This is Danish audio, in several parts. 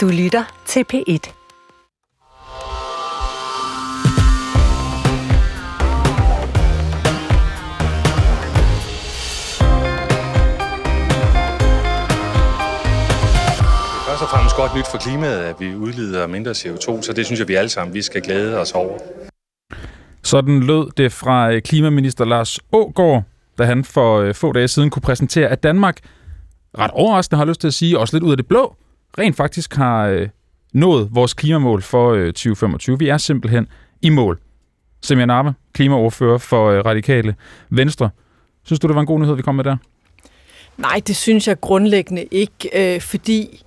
Du lytter til P1. Først og fremmest godt nyt for klimaet, at vi udleder mindre CO2, så det synes jeg, vi alle sammen vi skal glæde os over. Sådan lød det fra øh, klimaminister Lars Ågård, da han for øh, få dage siden kunne præsentere, at Danmark, ret overraskende har lyst til at sige, også lidt ud af det blå, rent faktisk har øh, nået vores klimamål for øh, 2025. Vi er simpelthen i mål. Semja Narve, klimaordfører for øh, Radikale Venstre. Synes du, det var en god nyhed, vi kom med der? Nej, det synes jeg grundlæggende ikke, øh, fordi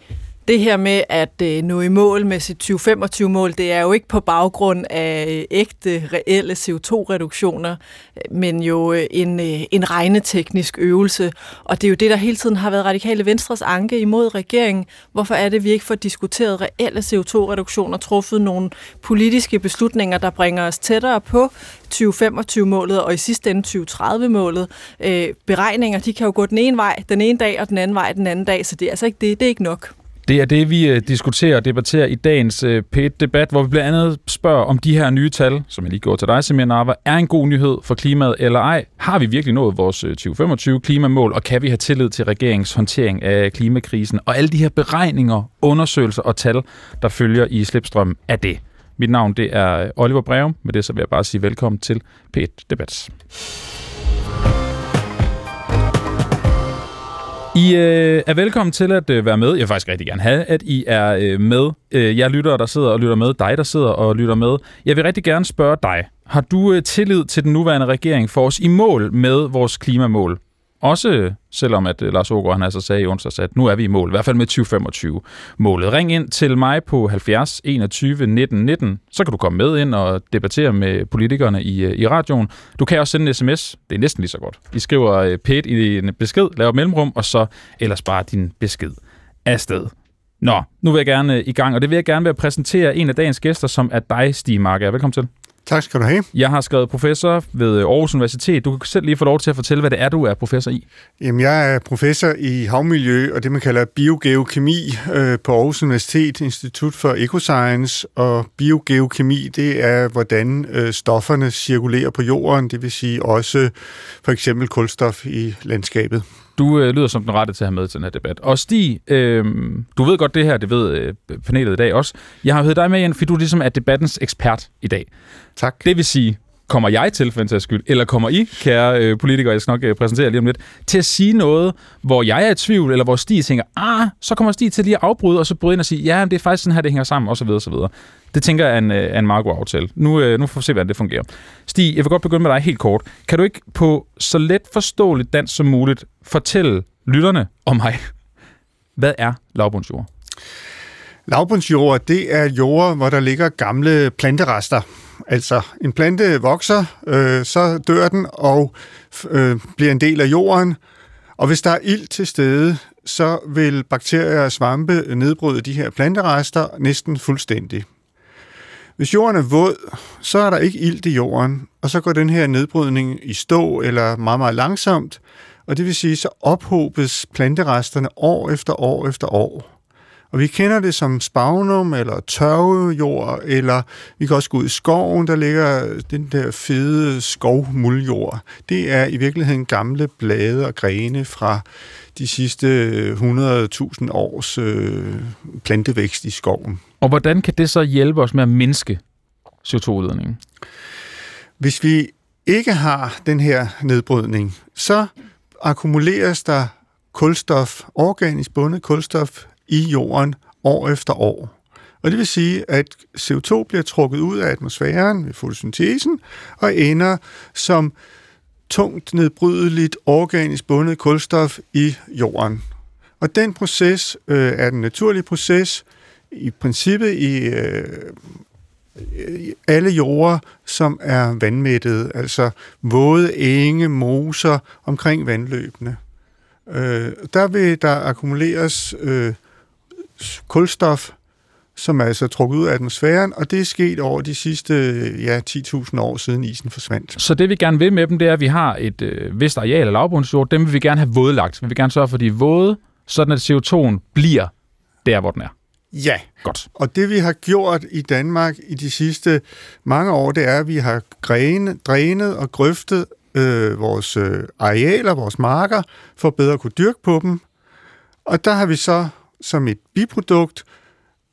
det her med at øh, nå i mål med sit 2025-mål, det er jo ikke på baggrund af øh, ægte, reelle CO2-reduktioner, øh, men jo øh, en, øh, en regneteknisk øvelse. Og det er jo det, der hele tiden har været radikale Venstres anke imod regeringen. Hvorfor er det, vi ikke får diskuteret reelle CO2-reduktioner, truffet nogle politiske beslutninger, der bringer os tættere på 2025-målet og i sidste ende 2030-målet. Øh, beregninger, de kan jo gå den ene vej den ene dag, og den anden vej den anden dag, så det er altså ikke det, det er ikke nok. Det er det, vi øh, diskuterer og debatterer i dagens øh, P1-debat, hvor vi blandt andet spørger, om de her nye tal, som jeg lige går til dig, Samir Narva, er en god nyhed for klimaet eller ej. Har vi virkelig nået vores øh, 2025-klimamål, og kan vi have tillid til regeringens håndtering af klimakrisen? Og alle de her beregninger, undersøgelser og tal, der følger i slipstrøm af det. Mit navn det er øh, Oliver Breum. Med det så vil jeg bare sige velkommen til P1-debat. I øh, er velkommen til at øh, være med. Jeg vil faktisk rigtig gerne have, at I er øh, med. Øh, jeg lytter, der sidder og lytter med. Dig, der sidder og lytter med. Jeg vil rigtig gerne spørge dig. Har du øh, tillid til den nuværende regering for os i mål med vores klimamål? Også selvom at øh, Lars Ågaard han altså sagde i onsdags, at nu er vi i mål, i hvert fald med 2025-målet. Ring ind til mig på 70 21 19 19, så kan du komme med ind og debattere med politikerne i, øh, i radioen. Du kan også sende en sms, det er næsten lige så godt. I skriver øh, pæt i en besked, laver mellemrum, og så ellers bare din besked afsted. Nå, nu vil jeg gerne i gang, og det vil jeg gerne ved at præsentere en af dagens gæster, som er dig, Stig Marker. Velkommen til. Tak skal du have. Jeg har skrevet professor ved Aarhus Universitet. Du kan selv lige få lov til at fortælle, hvad det er, du er professor i. Jamen, jeg er professor i havmiljø og det, man kalder biogeokemi øh, på Aarhus Universitet, Institut for Ecoscience. Og biogeokemi, det er, hvordan øh, stofferne cirkulerer på jorden, det vil sige også for eksempel kulstof i landskabet. Du øh, lyder som den rette til at have med til den her debat. Og Stig, øh, du ved godt det her, det ved øh, panelet i dag også. Jeg har hørt dig med igen, fordi du ligesom er debattens ekspert i dag. Tak. Det vil sige, kommer jeg til, for en skyld, eller kommer I, kære øh, politikere, jeg skal nok øh, præsentere lige om lidt, til at sige noget, hvor jeg er i tvivl, eller hvor Stig tænker, ah, så kommer Stig til lige at afbryde, og så bryde ind og sige, ja, det er faktisk sådan her, det hænger sammen, osv. osv. Det tænker jeg er en, øh, en meget god aftale. Nu, øh, nu får vi se, hvordan det fungerer. Stig, jeg vil godt begynde med dig helt kort. Kan du ikke på så let forståeligt dansk som muligt fortælle lytterne om mig, hvad er lavbundsjord? Lavbundsjord, det er jord, hvor der ligger gamle planterester. Altså, en plante vokser, øh, så dør den og øh, bliver en del af jorden. Og hvis der er ild til stede, så vil bakterier og svampe nedbryde de her planterester næsten fuldstændig. Hvis jorden er våd, så er der ikke ilt i jorden, og så går den her nedbrydning i stå eller meget, meget langsomt, og det vil sige, så ophobes planteresterne år efter år efter år. Og vi kender det som spagnum eller tørvejord, eller vi kan også gå ud i skoven, der ligger den der fede skovmuljord. Det er i virkeligheden gamle blade og grene fra de sidste 100.000 års øh, plantevækst i skoven. Og hvordan kan det så hjælpe os med at mindske CO2-udledningen? Hvis vi ikke har den her nedbrydning, så akkumuleres der kulstof, organisk bundet kulstof i jorden år efter år. Og det vil sige, at CO2 bliver trukket ud af atmosfæren ved fotosyntesen og ender som tungt nedbrydeligt organisk bundet kulstof i jorden. Og den proces øh, er den naturlige proces, i princippet i øh, alle jorder, som er vandmættede, altså våde enge, moser omkring vandløbene. Øh, der vil der akkumuleres øh, kulstof, som er altså trukket ud af atmosfæren, og det er sket over de sidste ja, 10.000 år siden isen forsvandt. Så det vi gerne vil med dem, det er, at vi har et øh, vist areal af lavbundsjord, dem vil vi gerne have vådlagt. Vi vil gerne sørge for, at de er våde, sådan at CO2'en bliver der, hvor den er. Ja, Godt. og det vi har gjort i Danmark i de sidste mange år, det er, at vi har grænet, drænet og grøftet øh, vores øh, arealer, vores marker, for bedre at kunne dyrke på dem. Og der har vi så som et biprodukt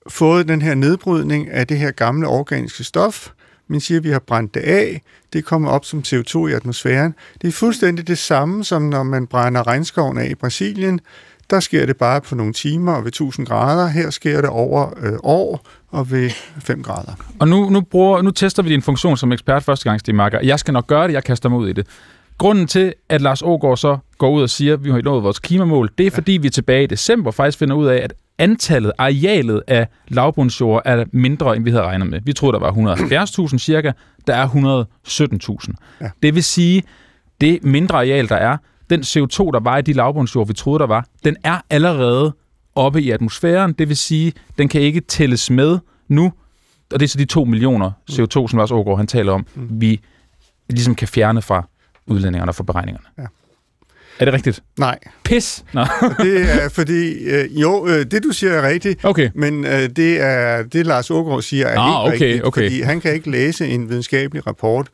fået den her nedbrydning af det her gamle organiske stof. Man siger, at vi har brændt det af. Det kommer op som CO2 i atmosfæren. Det er fuldstændig det samme, som når man brænder regnskoven af i Brasilien. Der sker det bare på nogle timer og ved 1000 grader. Her sker det over øh, år og ved 5 grader. Og nu, nu, bruger, nu tester vi din funktion som ekspert første gang, Stig Marker. Jeg skal nok gøre det, jeg kaster mig ud i det. Grunden til, at Lars Ågaard så går ud og siger, at vi har nået vores klimamål, det er, fordi vi tilbage i december faktisk finder ud af, at antallet, arealet af lavbundsjord er mindre, end vi havde regnet med. Vi troede, der var 170.000 cirka. Der er 117.000. Ja. Det vil sige, det mindre areal, der er, den CO2, der var i de lavbundsjord, vi troede, der var, den er allerede oppe i atmosfæren. Det vil sige, den kan ikke tælles med nu. Og det er så de 2 millioner CO2, som Lars Ågaard han taler om, vi ligesom kan fjerne fra udlændingerne og fra beregningerne. Ja. Er det rigtigt? Nej, Pis! Nå, det er fordi, øh, jo, øh, det du siger er rigtigt, okay. men øh, det er det Lars Ågaard siger er Nå, helt okay, rigtigt, okay. fordi han kan ikke læse en videnskabelig rapport.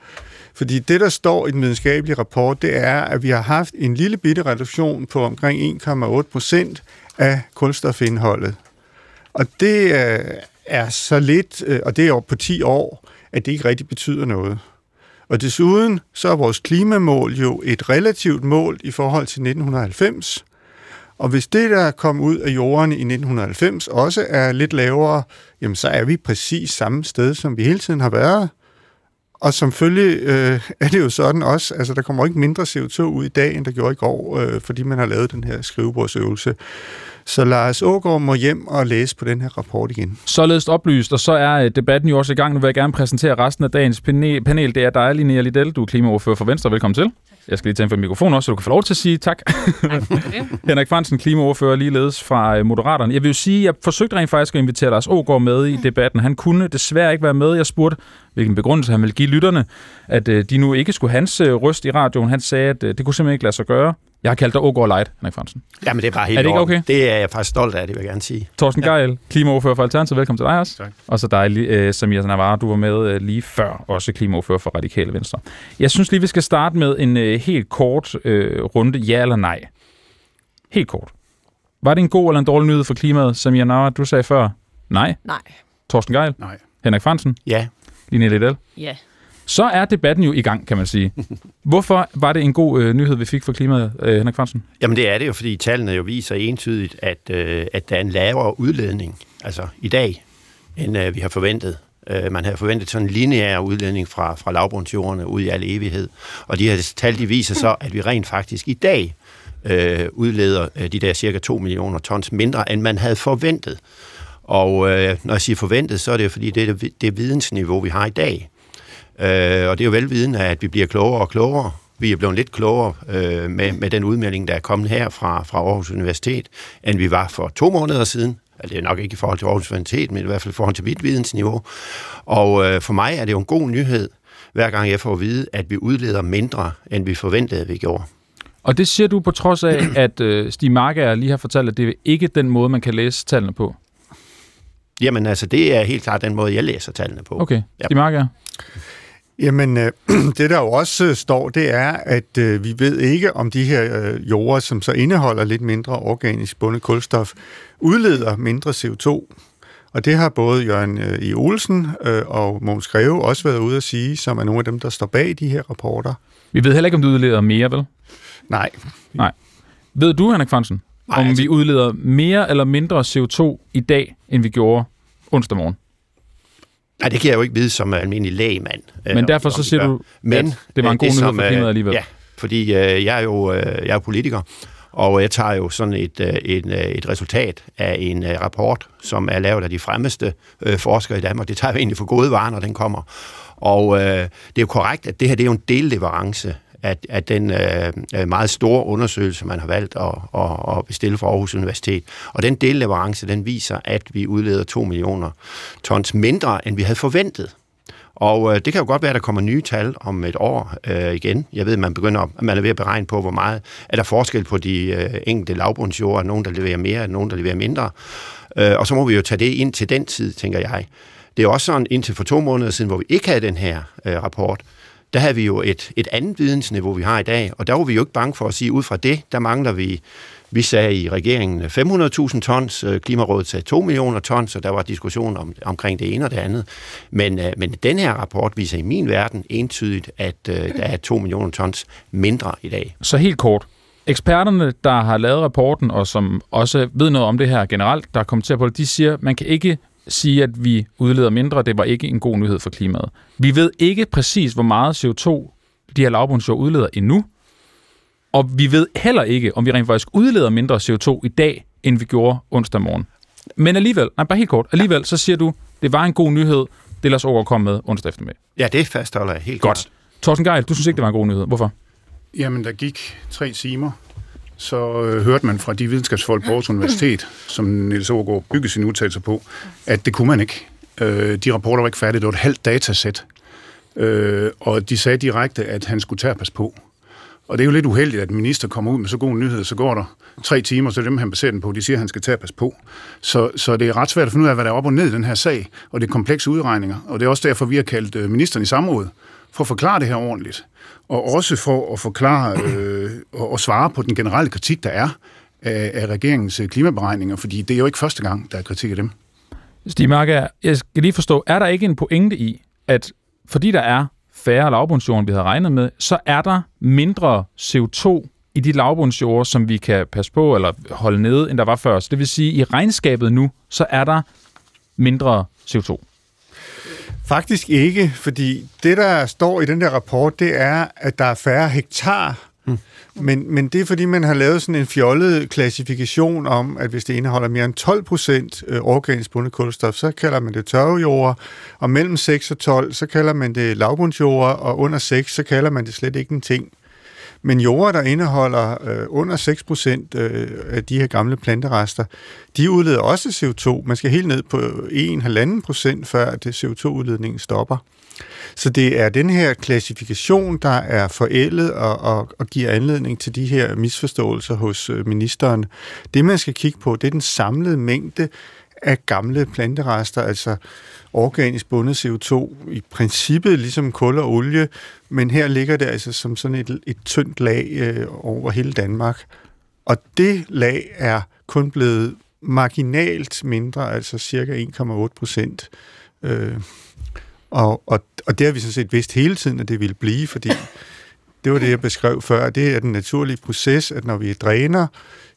Fordi det, der står i den videnskabelige rapport, det er, at vi har haft en lille bitte reduktion på omkring 1,8 procent af kulstofindholdet. Og det øh, er så lidt, øh, og det er jo på 10 år, at det ikke rigtig betyder noget. Og desuden så er vores klimamål jo et relativt mål i forhold til 1990. Og hvis det, der kom ud af jorden i 1990, også er lidt lavere, jamen så er vi præcis samme sted, som vi hele tiden har været. Og som følge øh, er det jo sådan også, altså der kommer ikke mindre CO2 ud i dag, end der gjorde i går, øh, fordi man har lavet den her skrivebordsøvelse. Så Lars Ågaard må hjem og læse på den her rapport igen. Således oplyst, og så er øh, debatten jo også i gang. Nu vil jeg gerne præsentere resten af dagens pane- panel. Det er dig, Linnea Liddell. Du er klimaordfører for Venstre. Velkommen til. Jeg skal lige tænde for mikrofonen også, så du kan få lov til at sige tak. Henrik Fransen, klimaordfører ligeledes fra øh, Moderaterne. Jeg vil jo sige, jeg forsøgte rent faktisk at invitere Lars Ågaard med i debatten. Han kunne desværre ikke være med. Jeg spurgte, hvilken begrundelse han ville give lytterne, at øh, de nu ikke skulle hans røst i radioen. Han sagde, at det kunne simpelthen ikke lade sig gøre. Jeg har kaldt dig Ågaard Light, Henrik Fransen. Jamen, det er bare helt Er det ikke orden. okay? Det er jeg faktisk stolt af, det vil jeg gerne sige. Torsten ja. Geil, klimaordfører for Alternativet. Velkommen til dig også. Tak. Og så dig, øh, Samir Navarre, du var med øh, lige før, også klimaordfører for Radikale Venstre. Jeg synes lige, vi skal starte med en øh, helt kort øh, runde, ja eller nej. Helt kort. Var det en god eller en dårlig nyhed for klimaet, Samir Navarre? Du sagde før nej. Nej. Torsten Geil, Nej. Henrik Fransen, Ja, Line Liddell. Ja. Så er debatten jo i gang, kan man sige. Hvorfor var det en god øh, nyhed, vi fik for klimaet, øh, Henrik Fransen? jamen det er det jo, fordi tallene jo viser entydigt, at, øh, at der er en lavere udledning, altså i dag, end øh, vi har forventet. Øh, man havde forventet sådan en lineær udledning fra, fra lavbundsjordene ud i al evighed. Og de her tal, de viser så, at vi rent faktisk i dag øh, udleder øh, de der cirka 2 millioner tons mindre, end man havde forventet. Og øh, når jeg siger forventet, så er det jo fordi, det er det, det vidensniveau, vi har i dag. Øh, og det er jo velvidende, at vi bliver klogere og klogere. Vi er blevet lidt klogere øh, med, med den udmelding, der er kommet her fra, fra Aarhus Universitet, end vi var for to måneder siden. Altså, det er nok ikke i forhold til Aarhus Universitet, men i hvert fald i forhold til mit vidensniveau. Og øh, for mig er det jo en god nyhed, hver gang jeg får at vide, at vi udleder mindre, end vi forventede, at vi gjorde. Og det siger du på trods af, at øh, Stig Marker lige har fortalt, at det er ikke den måde, man kan læse tallene på. Jamen altså, det er helt klart den måde, jeg læser tallene på. Okay, Ja. Stig Marker. Jamen, øh, det der jo også øh, står, det er, at øh, vi ved ikke, om de her øh, jorder, som så indeholder lidt mindre organisk bundet kulstof, udleder mindre CO2. Og det har både Jørgen øh, I. Olsen øh, og Mogens Greve også været ude at sige, som er nogle af dem, der står bag de her rapporter. Vi ved heller ikke, om du udleder mere, vel? Nej, Ved du, Henrik Fransen, Nej, om altså- vi udleder mere eller mindre CO2 i dag, end vi gjorde onsdag morgen? Nej, det kan jeg jo ikke vide som almindelig lægemand. øh, Men om- derfor så siger du, Men det var en øh, god nyhed for øh, klimaet alligevel. Ja, fordi øh, jeg er jo øh, jeg er politiker, og jeg tager jo sådan et, øh, et, øh, et resultat af en øh, rapport, som er lavet af de fremmeste øh, forskere i Danmark. Det tager jeg egentlig for gode varer, når den kommer. Og øh, det er jo korrekt, at det her det er jo en delleverance at, at den øh, øh, meget store undersøgelse, man har valgt at, at, at bestille fra Aarhus Universitet. Og den delleverance, den viser, at vi udleder 2 millioner tons mindre, end vi havde forventet. Og øh, det kan jo godt være, at der kommer nye tal om et år øh, igen. Jeg ved, at man begynder at, man er ved at beregne på, hvor meget er der forskel på de øh, enkelte lavbundsjord, nogen der leverer mere, og nogen der leverer mindre. Øh, og så må vi jo tage det ind til den tid, tænker jeg. Det er også sådan, indtil for to måneder siden, hvor vi ikke havde den her øh, rapport, der havde vi jo et, et andet vidensniveau, vi har i dag, og der var vi jo ikke bange for at sige, ud fra det, der mangler vi vi sagde i regeringen 500.000 tons, øh, Klimarådet sagde 2 millioner tons, og der var diskussion om, omkring det ene og det andet. Men, øh, men den her rapport viser i min verden entydigt, at øh, der er 2 millioner tons mindre i dag. Så helt kort. Eksperterne, der har lavet rapporten, og som også ved noget om det her generelt, der kommenterer på det, de siger, at man kan ikke sige, at vi udleder mindre. Det var ikke en god nyhed for klimaet. Vi ved ikke præcis, hvor meget CO2 de her lavbundsjord udleder endnu. Og vi ved heller ikke, om vi rent faktisk udleder mindre CO2 i dag, end vi gjorde onsdag morgen. Men alligevel, nej, bare helt kort, alligevel så siger du, det var en god nyhed, det lader os over komme med onsdag eftermiddag. Ja, det fastholder jeg helt Godt. Thorsten Geil, du synes ikke, det var en god nyhed. Hvorfor? Jamen, der gik tre timer, så øh, hørte man fra de videnskabsfolk på Aarhus Universitet, som Niels Aargaard byggede sine udtalelser på, at det kunne man ikke. Øh, de rapporter var ikke færdige, det var et halvt datasæt. Øh, og de sagde direkte, at han skulle tage pas på. Og det er jo lidt uheldigt, at en minister kommer ud med så gode nyheder, så går der tre timer, så er det dem, han baserer den på. De siger, at han skal tage pas på. Så, så det er ret svært at finde ud af, hvad der er op og ned i den her sag, og det er komplekse udregninger. Og det er også derfor, vi har kaldt øh, ministeren i samråd, for at forklare det her ordentligt. Og også for at forklare øh, og, og svare på den generelle kritik, der er af, af regeringens øh, klimaberegninger, fordi det er jo ikke første gang, der er kritik af dem. Stig Marker, jeg skal lige forstå, er der ikke en pointe i, at fordi der er færre lavbundsjord, end vi havde regnet med, så er der mindre CO2 i de lavbundsjord, som vi kan passe på eller holde nede, end der var før. Så det vil sige, at i regnskabet nu, så er der mindre CO2. Faktisk ikke, fordi det, der står i den der rapport, det er, at der er færre hektar. Men, men det er, fordi man har lavet sådan en fjollet klassifikation om, at hvis det indeholder mere end 12 procent øh, organisk bundet kulstof, så kalder man det tørvejord, og mellem 6 og 12, så kalder man det lavbundsjord, og under 6, så kalder man det slet ikke en ting. Men jorder, der indeholder øh, under 6 procent øh, af de her gamle planterester, de udleder også CO2. Man skal helt ned på 1,5 procent, før det CO2-udledningen stopper. Så det er den her klassifikation, der er forældet og, og, og giver anledning til de her misforståelser hos øh, ministeren. Det, man skal kigge på, det er den samlede mængde af gamle planterester, altså organisk bundet CO2, i princippet ligesom kul og olie, men her ligger det altså som sådan et, et tyndt lag øh, over hele Danmark. Og det lag er kun blevet marginalt mindre, altså cirka 1,8 procent. Øh, og, og, og det har vi sådan set vidst hele tiden, at det ville blive, fordi det var det, jeg beskrev før. Det er den naturlige proces, at når vi dræner,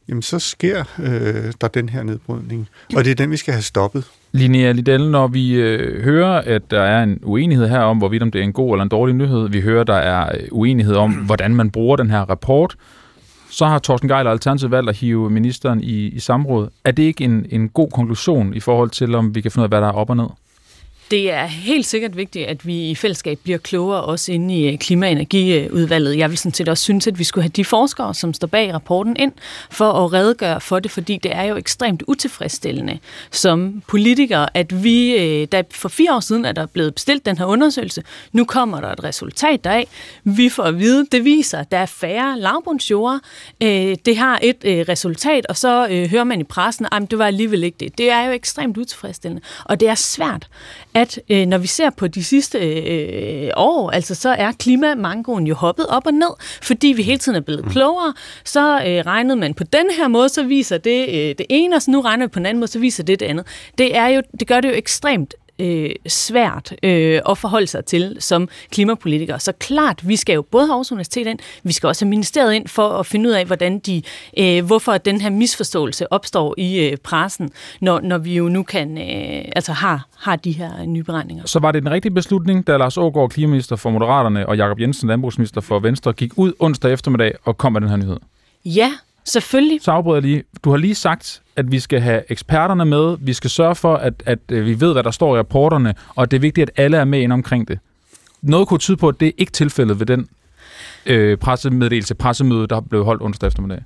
jamen så sker øh, der den her nedbrydning. Og det er den, vi skal have stoppet. Linnea Liddell, når vi øh, hører, at der er en uenighed her om, hvorvidt om det er en god eller en dårlig nyhed, vi hører, der er øh, uenighed om, hvordan man bruger den her rapport, så har Thorsten Geil og Alternativet valgt at hive ministeren i, i samråd. Er det ikke en, en god konklusion i forhold til, om vi kan finde ud af, hvad der er op og ned? Det er helt sikkert vigtigt, at vi i fællesskab bliver klogere også inde i øh, klima- og energiudvalget. Jeg vil sådan set også synes, at vi skulle have de forskere, som står bag rapporten ind, for at redegøre for det, fordi det er jo ekstremt utilfredsstillende som politikere, at vi, øh, da der for fire år siden er der blevet bestilt den her undersøgelse, nu kommer der et resultat deraf. Vi får at vide, det viser, at der er færre lavbundsjord. Øh, det har et resultat, og så hører man i pressen, at det var alligevel ikke det. Det er jo ekstremt utilfredsstillende, og det er svært at øh, når vi ser på de sidste øh, år, altså så er klimamangoen jo hoppet op og ned, fordi vi hele tiden er blevet mm. klogere. Så øh, regnede man på den her måde, så viser det øh, det ene, og så nu regner vi på en anden måde, så viser det det andet. Det, er jo, det gør det jo ekstremt øh, svært øh, at forholde sig til som klimapolitiker. Så klart, vi skal jo både have Aarhus Universitet ind, vi skal også have ministeriet ind for at finde ud af, hvordan de, øh, hvorfor den her misforståelse opstår i øh, pressen, når, når vi jo nu kan, øh, altså har, har de her nye beregninger. Så var det den rigtige beslutning, da Lars Ågaard, klimaminister for Moderaterne, og Jakob Jensen, landbrugsminister for Venstre, gik ud onsdag eftermiddag og kom med den her nyhed? Ja, Selvfølgelig. Så afbryder jeg lige. Du har lige sagt, at vi skal have eksperterne med. Vi skal sørge for, at, at øh, vi ved, hvad der står i rapporterne, og det er vigtigt, at alle er med ind omkring det. Noget kunne tyde på, at det ikke er tilfældet ved den øh, pressemeddelelse, pressemøde, der blev holdt onsdag eftermiddag.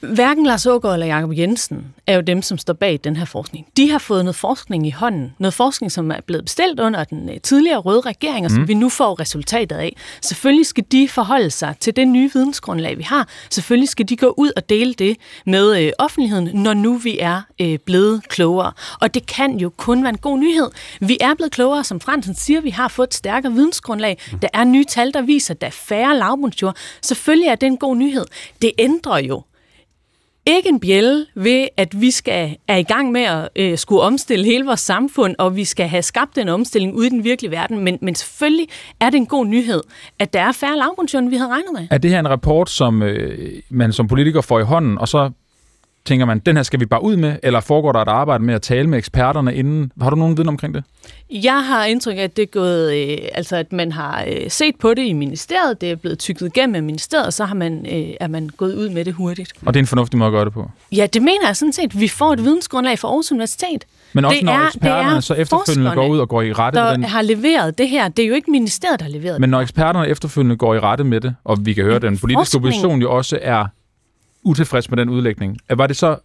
Hverken Lars Ågaard eller Jacob Jensen er jo dem, som står bag den her forskning. De har fået noget forskning i hånden. Noget forskning, som er blevet bestilt under den øh, tidligere røde regering, og som mm. vi nu får resultatet af. Selvfølgelig skal de forholde sig til det nye vidensgrundlag, vi har. Selvfølgelig skal de gå ud og dele det med øh, offentligheden, når nu vi er øh, blevet klogere. Og det kan jo kun være en god nyhed. Vi er blevet klogere, som Fransen siger, vi har fået et stærkere vidensgrundlag. Der er nye tal, der viser, at der er færre lavbundsjord. Selvfølgelig er det en god nyhed. Det ændrer jo ikke en bjælle ved, at vi skal er i gang med at øh, skulle omstille hele vores samfund, og vi skal have skabt den omstilling ude i den virkelige verden. Men, men selvfølgelig er det en god nyhed, at der er færre lavbundsjord, end vi havde regnet med. Er det her en rapport, som øh, man som politiker får i hånden, og så tænker man, den her skal vi bare ud med, eller foregår der et arbejde med at tale med eksperterne inden? Har du nogen viden omkring det? Jeg har indtryk af, at det er gået, øh, altså at man har øh, set på det i ministeriet, det er blevet tykket igennem af ministeriet, og så har man, øh, er man gået ud med det hurtigt. Og det er en fornuftig måde at gøre det på? Ja, det mener jeg sådan set. Vi får et vidensgrundlag fra Aarhus Universitet. Men også Det når er- eksperterne er så efterfølgende går ud og går i rette med Der den... har leveret det her. Det er jo ikke ministeriet, der har leveret Men når eksperterne efterfølgende går i rette med det, og vi kan høre, at den politiske opposition jo også er utilfreds med den udlægning, var det så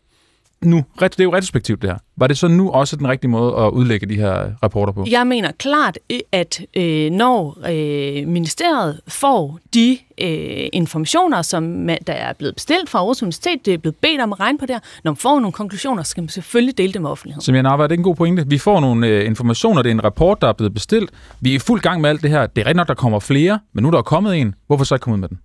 nu, ret- det er jo retrospektivt det her, var det så nu også den rigtige måde at udlægge de her rapporter på? Jeg mener klart, at øh, når øh, ministeriet får de øh, informationer, som der er blevet bestilt fra Aarhus Universitet, det er blevet bedt om at regne på det her, når man får nogle konklusioner, skal man selvfølgelig dele dem med offentligheden. Som jeg er det en god pointe. Vi får nogle øh, informationer, det er en rapport, der er blevet bestilt. Vi er i fuld gang med alt det her. Det er rigtigt nok, der kommer flere, men nu er der kommet en. Hvorfor så ikke komme ud med den?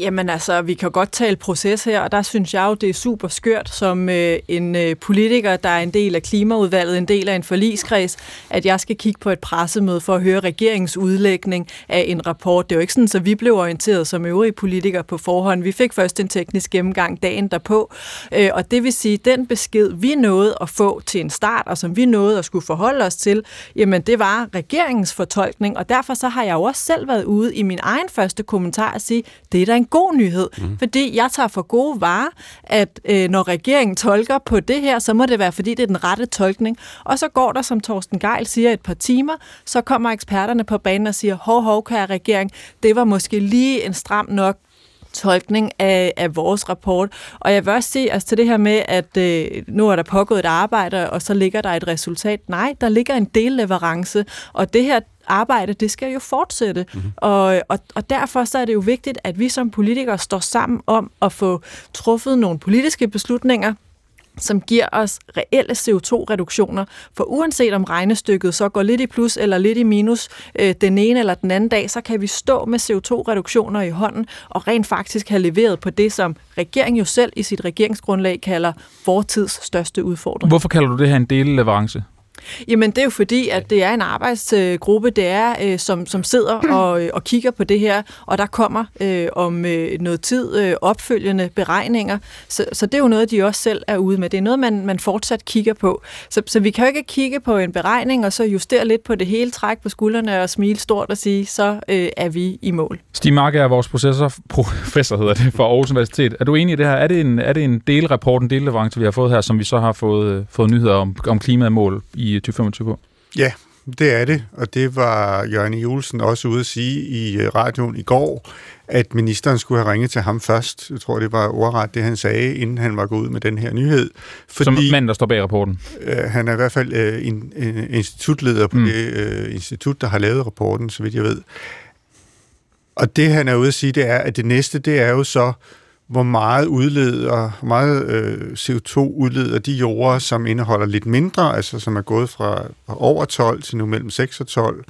Jamen altså, vi kan godt tale proces her, og der synes jeg jo, det er super skørt som øh, en øh, politiker, der er en del af klimaudvalget, en del af en forligskreds, at jeg skal kigge på et pressemøde for at høre regeringens udlægning af en rapport. Det er jo ikke sådan, så vi blev orienteret som øvrige politikere på forhånd. Vi fik først en teknisk gennemgang dagen derpå, øh, og det vil sige, den besked, vi nåede at få til en start, og som vi nåede at skulle forholde os til, jamen det var regeringens fortolkning, og derfor så har jeg jo også selv været ude i min egen første kommentar at sige, det er da en god nyhed, mm. fordi jeg tager for gode varer, at øh, når regeringen tolker på det her, så må det være, fordi det er den rette tolkning. Og så går der, som Torsten Geil siger, et par timer, så kommer eksperterne på banen og siger, hov, hov, kære regering, det var måske lige en stram nok tolkning af, af vores rapport. Og jeg vil også se altså, til det her med, at øh, nu er der pågået et arbejde, og så ligger der et resultat. Nej, der ligger en delleverance, og det her arbejde, det skal jo fortsætte. Mm-hmm. Og, og, og derfor så er det jo vigtigt, at vi som politikere står sammen om at få truffet nogle politiske beslutninger, som giver os reelle CO2-reduktioner. For uanset om regnestykket så går lidt i plus eller lidt i minus øh, den ene eller den anden dag, så kan vi stå med CO2-reduktioner i hånden og rent faktisk have leveret på det, som regeringen jo selv i sit regeringsgrundlag kalder vortids største udfordring. Hvorfor kalder du det her en delleverance? Jamen det er jo fordi, at det er en arbejdsgruppe, det er, øh, som, som sidder og, øh, og kigger på det her, og der kommer øh, om øh, noget tid øh, opfølgende beregninger. Så, så det er jo noget, de også selv er ude med. Det er noget, man, man fortsat kigger på. Så, så vi kan jo ikke kigge på en beregning, og så justere lidt på det hele, træk på skuldrene og smile stort og sige, så øh, er vi i mål. Stig Mark er vores processor, professor hedder det, for Aarhus Universitet. Er du enig i det her? Er det en, er det en delrapport, en delleverance, vi har fået her, som vi så har fået, fået nyheder om, om klimamål i 2025 på? Ja, det er det, og det var Jørgen Julesen også ude at sige i øh, radioen i går, at ministeren skulle have ringet til ham først. Jeg tror, det var ordret det, han sagde, inden han var gået ud med den her nyhed. Fordi, Som mand, der står bag rapporten? Øh, han er i hvert fald øh, en, en institutleder på mm. det øh, institut, der har lavet rapporten, så vidt jeg ved. Og det, han er ude at sige, det er, at det næste, det er jo så, hvor meget udleder, hvor meget øh, CO2 udleder de jorder, som indeholder lidt mindre, altså som er gået fra over 12 til nu mellem 6 og 12,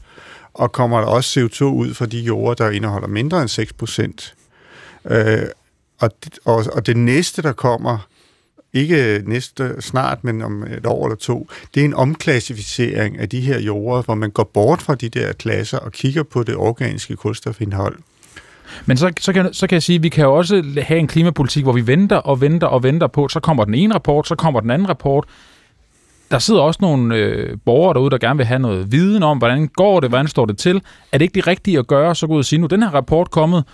og kommer der også CO2 ud fra de jorder, der indeholder mindre end 6 procent. Øh, og, og, og det næste, der kommer, ikke næste snart, men om et år eller to, det er en omklassificering af de her jorder, hvor man går bort fra de der klasser og kigger på det organiske kulstofindhold. Men så, så, kan, så kan jeg sige, at vi kan jo også have en klimapolitik, hvor vi venter og venter og venter på, så kommer den ene rapport, så kommer den anden rapport. Der sidder også nogle øh, borgere derude, der gerne vil have noget viden om, hvordan går det, hvordan står det til. Er det ikke det rigtige at gøre, så gå ud og sige, nu den her rapport kommet,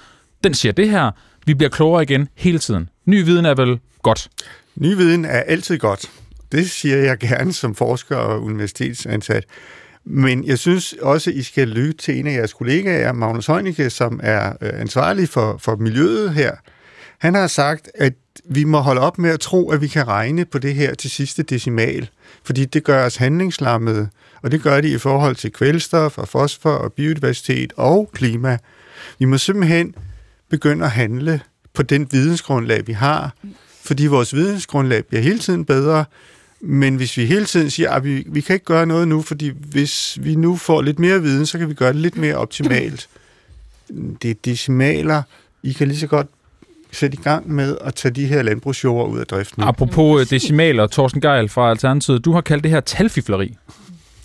den siger det her, vi bliver klogere igen hele tiden. Ny viden er vel godt? Ny viden er altid godt. Det siger jeg gerne som forsker og universitetsansat. Men jeg synes også, I skal lytte til en af jeres kollegaer, Magnus Heunicke, som er øh, ansvarlig for, for miljøet her. Han har sagt, at vi må holde op med at tro, at vi kan regne på det her til sidste decimal, fordi det gør os handlingslammede, og det gør det i forhold til kvælstof og fosfor og biodiversitet og klima. Vi må simpelthen begynde at handle på den vidensgrundlag, vi har, fordi vores vidensgrundlag bliver hele tiden bedre, men hvis vi hele tiden siger, at vi, vi kan ikke gøre noget nu, fordi hvis vi nu får lidt mere viden, så kan vi gøre det lidt mere optimalt. Det er decimaler. I kan lige så godt sætte i gang med at tage de her landbrugsjord ud af driften. Apropos øh, decimaler, Thorsten Geil fra Alternativet, du har kaldt det her talfifleri.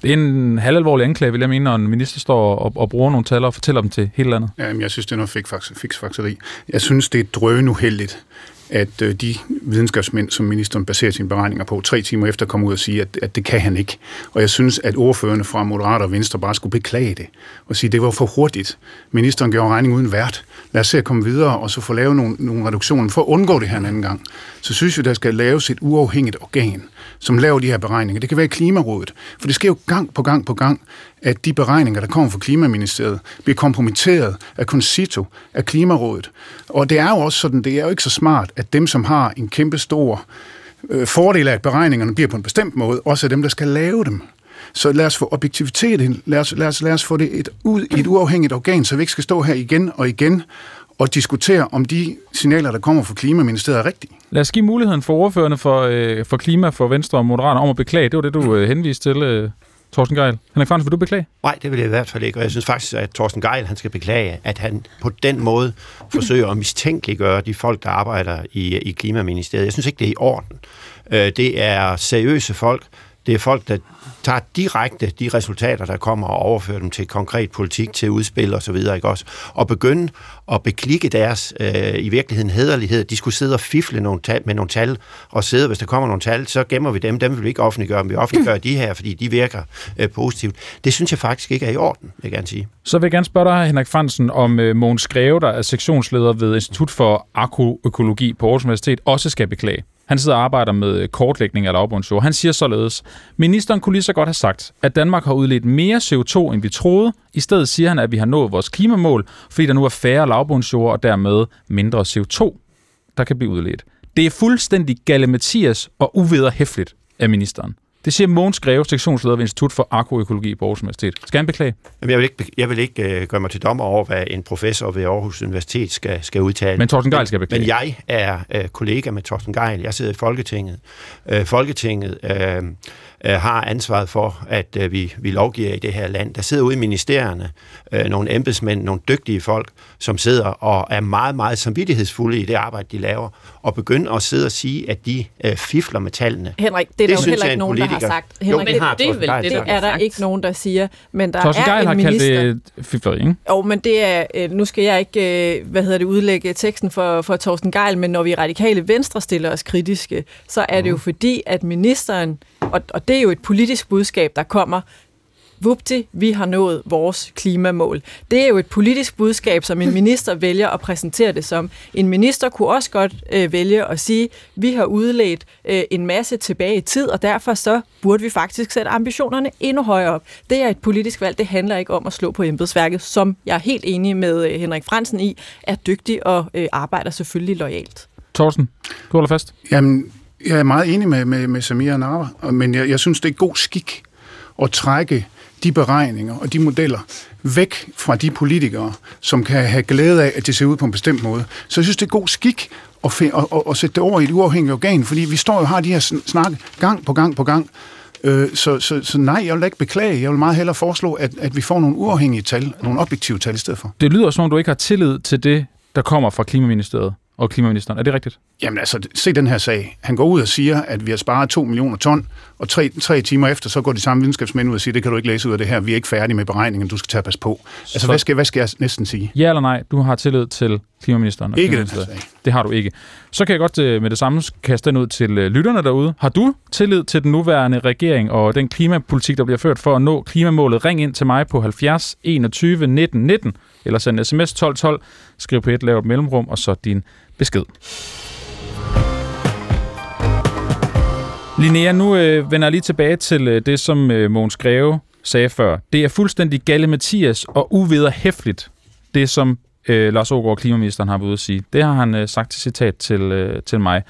Det er en halvalvorlig anklage, vil jeg mene, når en minister står og, og bruger nogle tal og fortæller dem til hele landet. Jamen, jeg synes, det er noget fiksfakseri. Jeg synes, det er drøn uheldigt, at øh, de videnskabsmænd, som ministeren baserer sine beregninger på, tre timer efter kommer ud og sige, at, at det kan han ikke. Og jeg synes, at ordførende fra Moderater og Venstre bare skulle beklage det og sige, at det var for hurtigt. Ministeren gjorde regning uden vært. Lad os se at komme videre og så få lavet nogle, nogle reduktioner for at undgå det her en anden gang. Så synes vi, der skal laves et uafhængigt organ, som laver de her beregninger. Det kan være Klimarådet, for det sker jo gang på gang på gang, at de beregninger, der kommer fra Klimaministeriet, bliver kompromitteret af Concito, af Klimarådet. Og det er jo også sådan, det er jo ikke så smart, at dem, som har en kæmpe stor øh, fordel af, at beregningerne bliver på en bestemt måde, også er dem, der skal lave dem. Så lad os få objektivitet ind. Lad os, lad os, lad os få det et, ud, et uafhængigt organ, så vi ikke skal stå her igen og igen og diskutere, om de signaler, der kommer fra Klimaministeriet, er rigtige. Lad os give muligheden for ordførende for, øh, for klima, for Venstre og Moderater om at beklage. Det var det, du øh, henviste til, øh, Thorsten Geil. Henrik Fransen, vil du beklage? Nej, det vil jeg i hvert fald ikke. Og jeg synes faktisk, at Thorsten Geil han skal beklage, at han på den måde forsøger at mistænkeliggøre de folk, der arbejder i, i Klimaministeriet. Jeg synes ikke, det er i orden. Øh, det er seriøse folk. Det er folk, der tager direkte de resultater, der kommer, og overfører dem til konkret politik, til udspil og så videre, ikke også? Og begynde at beklikke deres øh, i virkeligheden hederlighed. De skulle sidde og fifle nogle tal, med nogle tal, og sidde, hvis der kommer nogle tal, så gemmer vi dem. Dem vil vi ikke offentliggøre, men vi offentliggør de her, fordi de virker øh, positivt. Det synes jeg faktisk ikke er i orden, vil jeg gerne sige. Så vil jeg gerne spørge dig, Henrik Fransen, om øh, Mogens Greve, der er sektionsleder ved Institut for Agroøkologi på Aarhus Universitet, også skal beklage. Han sidder og arbejder med øh, kortlægning af lavbundsjord. Han siger således, ministeren kunne lige så godt have sagt, at Danmark har udledt mere CO2, end vi troede. I stedet siger han, at vi har nået vores klimamål, fordi der nu er færre lavbundsjord og dermed mindre CO2, der kan blive udledt. Det er fuldstændig galimatias og uvederhæftigt af ministeren. Det siger Mogens Greve, sektionsleder ved Institut for Agroøkologi på Aarhus Universitet. Skal han beklage? Jamen, jeg vil ikke, jeg vil ikke uh, gøre mig til dommer over, hvad en professor ved Aarhus Universitet skal, skal udtale. Men Thorsten Geil skal beklage. Men jeg er uh, kollega med Thorsten Geil. Jeg sidder i Folketinget. Uh, Folketinget uh, uh, har ansvaret for, at uh, vi, vi lovgiver i det her land. Der sidder ude i ministerierne uh, nogle embedsmænd, nogle dygtige folk, som sidder og er meget, meget samvittighedsfulde i det arbejde, de laver, og begynder at sidde og sige, at de uh, fifler med tallene. Henrik, det er det der jo heller ikke nogen, der har sagt. Henrik, jo, det, har det, er vel, det, det er der ikke nogen, der siger. Men der Torsten er Geil en har minister... kaldt det fifleri, ikke? Jo, men det er... øh, Nu skal jeg ikke, øh, hvad hedder det, udlægge teksten for, for Torsten Geil, men når vi radikale venstre stiller os kritiske, så er det jo fordi, at ministeren, og, og det er jo et politisk budskab, der kommer vupti, vi har nået vores klimamål. Det er jo et politisk budskab, som en minister vælger at præsentere det som. En minister kunne også godt øh, vælge at sige, vi har udledt øh, en masse tilbage i tid, og derfor så burde vi faktisk sætte ambitionerne endnu højere op. Det er et politisk valg, det handler ikke om at slå på embedsværket, som jeg er helt enig med øh, Henrik Fransen i, er dygtig og øh, arbejder selvfølgelig lojalt. Thorsten, du holder fast. Jamen, jeg er meget enig med, med, med Samir Nava, men jeg, jeg synes, det er god skik at trække de beregninger og de modeller væk fra de politikere, som kan have glæde af, at det ser ud på en bestemt måde. Så jeg synes, det er god skik at, og, at, at, at sætte det over i et uafhængigt organ, fordi vi står jo og har de her snakke gang på gang på gang. Øh, så, så, så nej, jeg vil ikke beklage. Jeg vil meget hellere foreslå, at, at vi får nogle uafhængige tal, nogle objektive tal i stedet for. Det lyder som om, du ikke har tillid til det, der kommer fra Klimaministeriet og Klimaministeren. Er det rigtigt? Jamen altså, se den her sag. Han går ud og siger, at vi har sparet 2 millioner ton, og tre, tre timer efter, så går de samme videnskabsmænd ud og siger, det kan du ikke læse ud af det her, vi er ikke færdige med beregningen, du skal tage pas på. Altså, Så- hvad skal, hvad skal jeg næsten sige? Ja eller nej, du har tillid til Klimaministeren? og Ikke den sag. Det har du ikke. Så kan jeg godt øh, med det samme kaste den ud til øh, lytterne derude. Har du tillid til den nuværende regering og den klimapolitik, der bliver ført for at nå klimamålet? Ring ind til mig på 70 21 19 19, eller send sms 12 12, skriv på et lavt mellemrum, og så din besked. Linnea, nu øh, vender jeg lige tilbage til øh, det, som øh, Mogens Greve sagde før. Det er fuldstændig galle Mathias og uvederhæftigt, det som øh, Lars Ågaard, klimaministeren, har været ude at sige. Det har han øh, sagt til citat til, øh, til mig.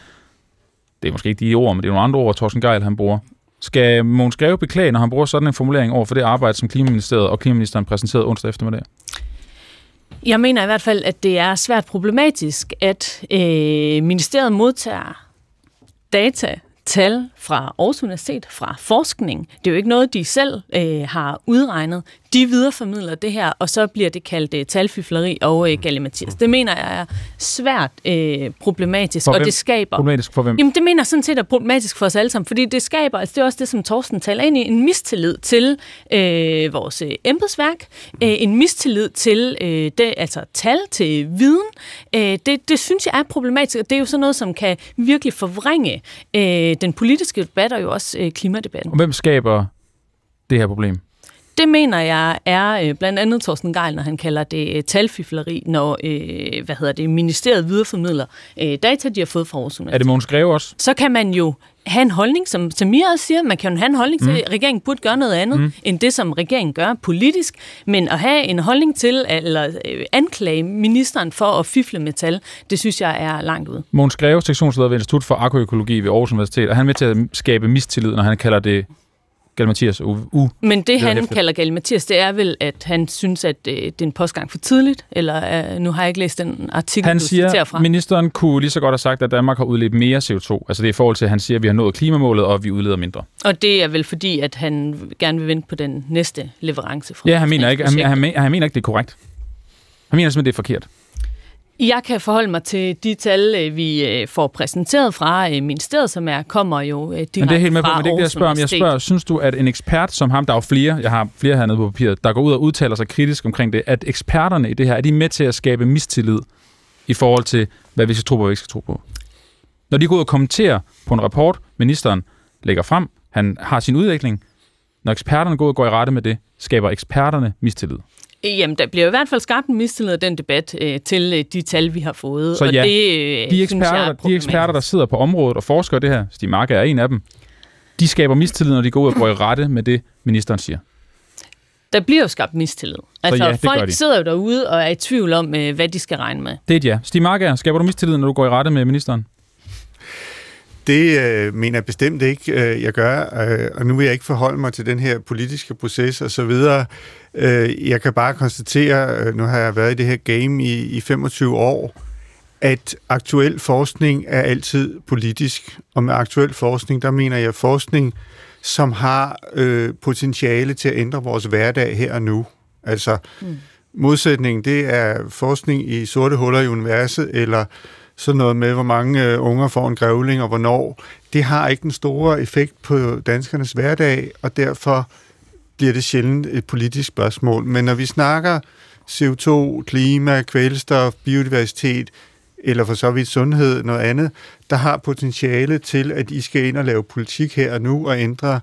Det er måske ikke de ord, men det er nogle andre ord, Thorsten Geil han bruger. Skal Måns Greve beklage, når han bruger sådan en formulering over for det arbejde, som Klimaministeriet og Klimaministeren præsenterede onsdag eftermiddag? Jeg mener i hvert fald, at det er svært problematisk, at øh, ministeriet modtager data tal fra Aarhus Universitet, fra forskning. Det er jo ikke noget, de selv øh, har udregnet. De videreformidler det her, og så bliver det kaldt øh, talfifleri og øh, galimatias. Det mener jeg er svært øh, problematisk, For og hvem? det skaber... Problematisk for hvem? Jamen, det mener jeg sådan set er problematisk for os alle sammen, fordi det skaber, altså det er også det, som Torsten taler ind i, en mistillid til øh, vores øh, embedsværk, øh, en mistillid til øh, det, altså tal, til viden. Øh, det, det synes jeg er problematisk, og det er jo sådan noget, som kan virkelig forvrænge øh, den politiske debat og jo også øh, klimadebatten. Og hvem skaber det her problem? Det mener jeg er øh, blandt andet Thorsten Geil, når han kalder det øh, talfifleri, når øh, hvad hedder det, ministeriet videreformidler øh, data, de har fået fra Aarhus Er det Universitet. Mogens Greve også? Så kan man jo have en holdning, som Samir også siger, man kan jo have en holdning til, at regeringen burde gøre noget andet, mm. end det, som regeringen gør politisk, men at have en holdning til, eller øh, anklage ministeren for at fifle med tal, det synes jeg er langt ude. Mogens Greve, sektionsleder ved Institut for Agroøkologi ved Aarhus Universitet, og han er med til at skabe mistillid, når han kalder det Galmathias U. U. Men det, han hæftigt. kalder Galle Mathias, det er vel, at han synes, at øh, det er en postgang for tidligt, eller øh, nu har jeg ikke læst den artikel, Han du citerer siger, fra. ministeren kunne lige så godt have sagt, at Danmark har udledt mere CO2. Altså det er i forhold til, at han siger, at vi har nået klimamålet, og vi udleder mindre. Og det er vel fordi, at han gerne vil vente på den næste leverance fra Ja, han mener ikke, han, han, men- han mener ikke, det er korrekt. Han mener simpelthen, det er forkert. Jeg kan forholde mig til de tal, øh, vi øh, får præsenteret fra øh, ministeriet, som er, kommer jo direkte Men det er helt med på, men det er ikke det, jeg spørger om. Jeg spørger, synes du, at en ekspert som ham, der er jo flere, jeg har flere hernede på papiret, der går ud og udtaler sig kritisk omkring det, at eksperterne i det her, er de med til at skabe mistillid i forhold til, hvad vi skal tro på, og hvad vi ikke skal tro på? Når de går ud og kommenterer på en rapport, ministeren lægger frem, han har sin udvikling, når eksperterne går ud og går i rette med det, skaber eksperterne mistillid. Jamen, der bliver i hvert fald skabt en mistillid af den debat øh, til øh, de tal, vi har fået. Så og ja, det, øh, De synes jeg eksperter, de eksperter, der sidder på området og forsker det her, Stig Mark er en af dem, de skaber mistillid, når de går ud og går i rette med det, ministeren siger. Der bliver jo skabt mistillid. Altså, ja, folk de. sidder jo derude og er i tvivl om, øh, hvad de skal regne med. Det er et ja. Stig Mark er, skaber du mistillid, når du går i rette med ministeren? Det øh, mener jeg bestemt ikke, øh, jeg gør, øh, og nu vil jeg ikke forholde mig til den her politiske proces og så videre. Øh, jeg kan bare konstatere, øh, nu har jeg været i det her game i, i 25 år, at aktuel forskning er altid politisk, og med aktuel forskning, der mener jeg forskning, som har øh, potentiale til at ændre vores hverdag her og nu. Altså, mm. modsætningen, det er forskning i sorte huller i universet, eller sådan noget med, hvor mange øh, unger får en grævling, og hvornår. Det har ikke den store effekt på danskernes hverdag, og derfor bliver det sjældent et politisk spørgsmål. Men når vi snakker CO2, klima, kvælstof, biodiversitet, eller for så vidt sundhed, noget andet, der har potentiale til, at I skal ind og lave politik her og nu og ændre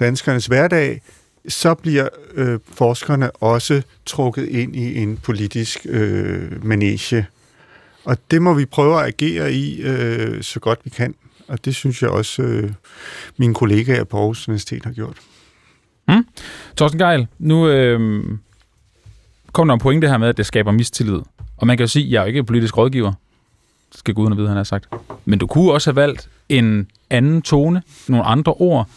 danskernes hverdag, så bliver øh, forskerne også trukket ind i en politisk øh, manege. Og det må vi prøve at agere i øh, så godt vi kan. Og det synes jeg også, øh, mine kollegaer på Aarhus Universitet har gjort. Mm. Thorsten Geil, nu øh, kom der en pointe her med, at det skaber mistillid. Og man kan jo sige, at jeg er jo ikke politisk rådgiver. Det skal Gud vide, han har sagt. Men du kunne også have valgt en anden tone, nogle andre ord,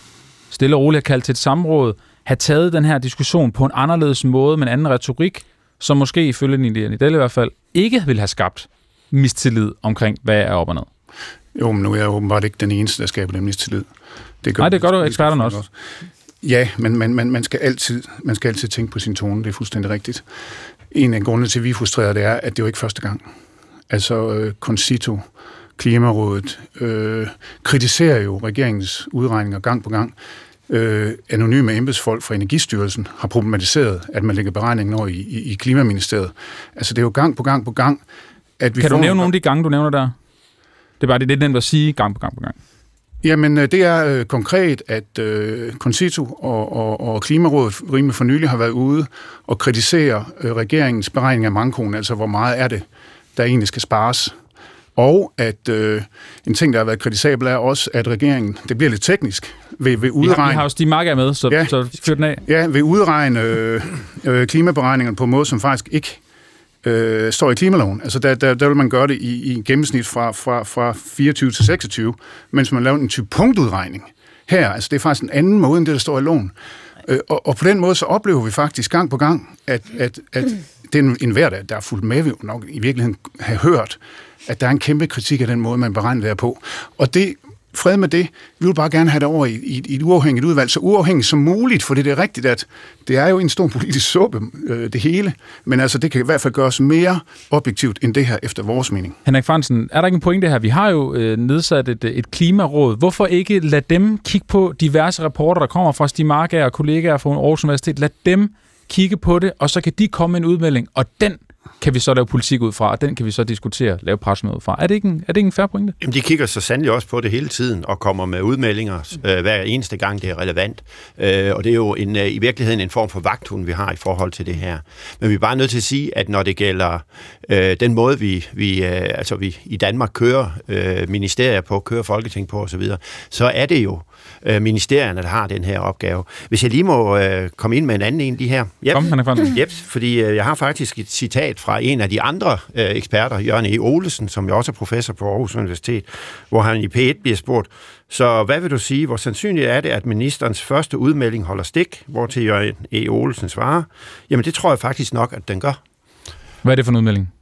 stille og roligt have kaldt til et samråd, have taget den her diskussion på en anderledes måde, med en anden retorik, som måske ifølge Nidelle i hvert fald ikke ville have skabt mistillid omkring, hvad er op og ned. Jo, men nu er jeg åbenbart ikke den eneste, der skaber den mistillid. Det Nej, det gør du eksperterne også. Ja, men man, man, man, skal altid, man skal altid tænke på sin tone, det er fuldstændig rigtigt. En af grundene til, at vi er frustrerede, det er, at det jo ikke første gang. Altså, øh, Concito, Klimarådet, øh, kritiserer jo regeringens udregninger gang på gang. Øh, anonyme embedsfolk fra Energistyrelsen har problematiseret, at man lægger beregningen over i, i, i Klimaministeriet. Altså, det er jo gang på gang på gang, at vi Kan du nævne nogle af de gange, du nævner der? Det er bare det, er den, der siger gang på gang på gang. Jamen, øh, det er øh, konkret, at øh, Concito og, og, og Klimarådet rimelig for nylig har været ude og kritisere øh, regeringens beregning af mankoen, altså hvor meget er det, der egentlig skal spares. Og at øh, en ting, der har været kritisabel, er også, at regeringen, det bliver lidt teknisk, vil, vil Vi har, vi udregne, har jo Stig Mark er med, så. Ja. så fyr den af. ja, vil udregne øh, øh, klimaberegningerne på en måde, som faktisk ikke øh, står i klimaloven. Altså der, der, der vil man gøre det i, i gennemsnit fra, fra, fra 24 til 26, mens man laver en type punktudregning. Her, altså det er faktisk en anden måde, end det, der står i loven. Øh, og, og på den måde, så oplever vi faktisk gang på gang, at, at, at den en hverdag, der er fuldt med, vil nok i virkeligheden have hørt, at der er en kæmpe kritik af den måde, man beregner det her på. Og det fred med det. Vi vil bare gerne have det over i, i, i et uafhængigt udvalg, så uafhængigt som muligt, for det er rigtigt, at det er jo en stor politisk suppe, øh, det hele, men altså det kan i hvert fald gøres mere objektivt end det her, efter vores mening. Henrik Fransen, er der ikke en pointe her? Vi har jo øh, nedsat et, et klimaråd. Hvorfor ikke lade dem kigge på diverse rapporter, der kommer fra Stig Marker og kollegaer fra Aarhus Universitet? Lad dem kigge på det, og så kan de komme med en udmelding, og den kan vi så lave politik ud fra, og den kan vi så diskutere, lave pressemøde ud fra. Er det ikke en, er det ikke en færre pointe? Jamen, de kigger så sandelig også på det hele tiden, og kommer med udmeldinger øh, hver eneste gang, det er relevant. Øh, og det er jo en, øh, i virkeligheden en form for vagthund, vi har i forhold til det her. Men vi er bare nødt til at sige, at når det gælder øh, den måde, vi, vi, øh, altså vi i Danmark kører øh, ministerier på, kører Folketing på osv., så, så er det jo øh, ministerierne, der har den her opgave. Hvis jeg lige må øh, komme ind med en anden en lige her. Yep. Kom, han er yep, fordi øh, jeg har faktisk et citat fra en af de andre øh, eksperter, Jørgen E. Olesen, som jo også er professor på Aarhus Universitet, hvor han i P1 bliver spurgt, så hvad vil du sige, hvor sandsynligt er det, at ministerens første udmelding holder stik, hvor til Jørgen E. Olesen svarer, jamen det tror jeg faktisk nok, at den gør. Hvad er det for en udmelding?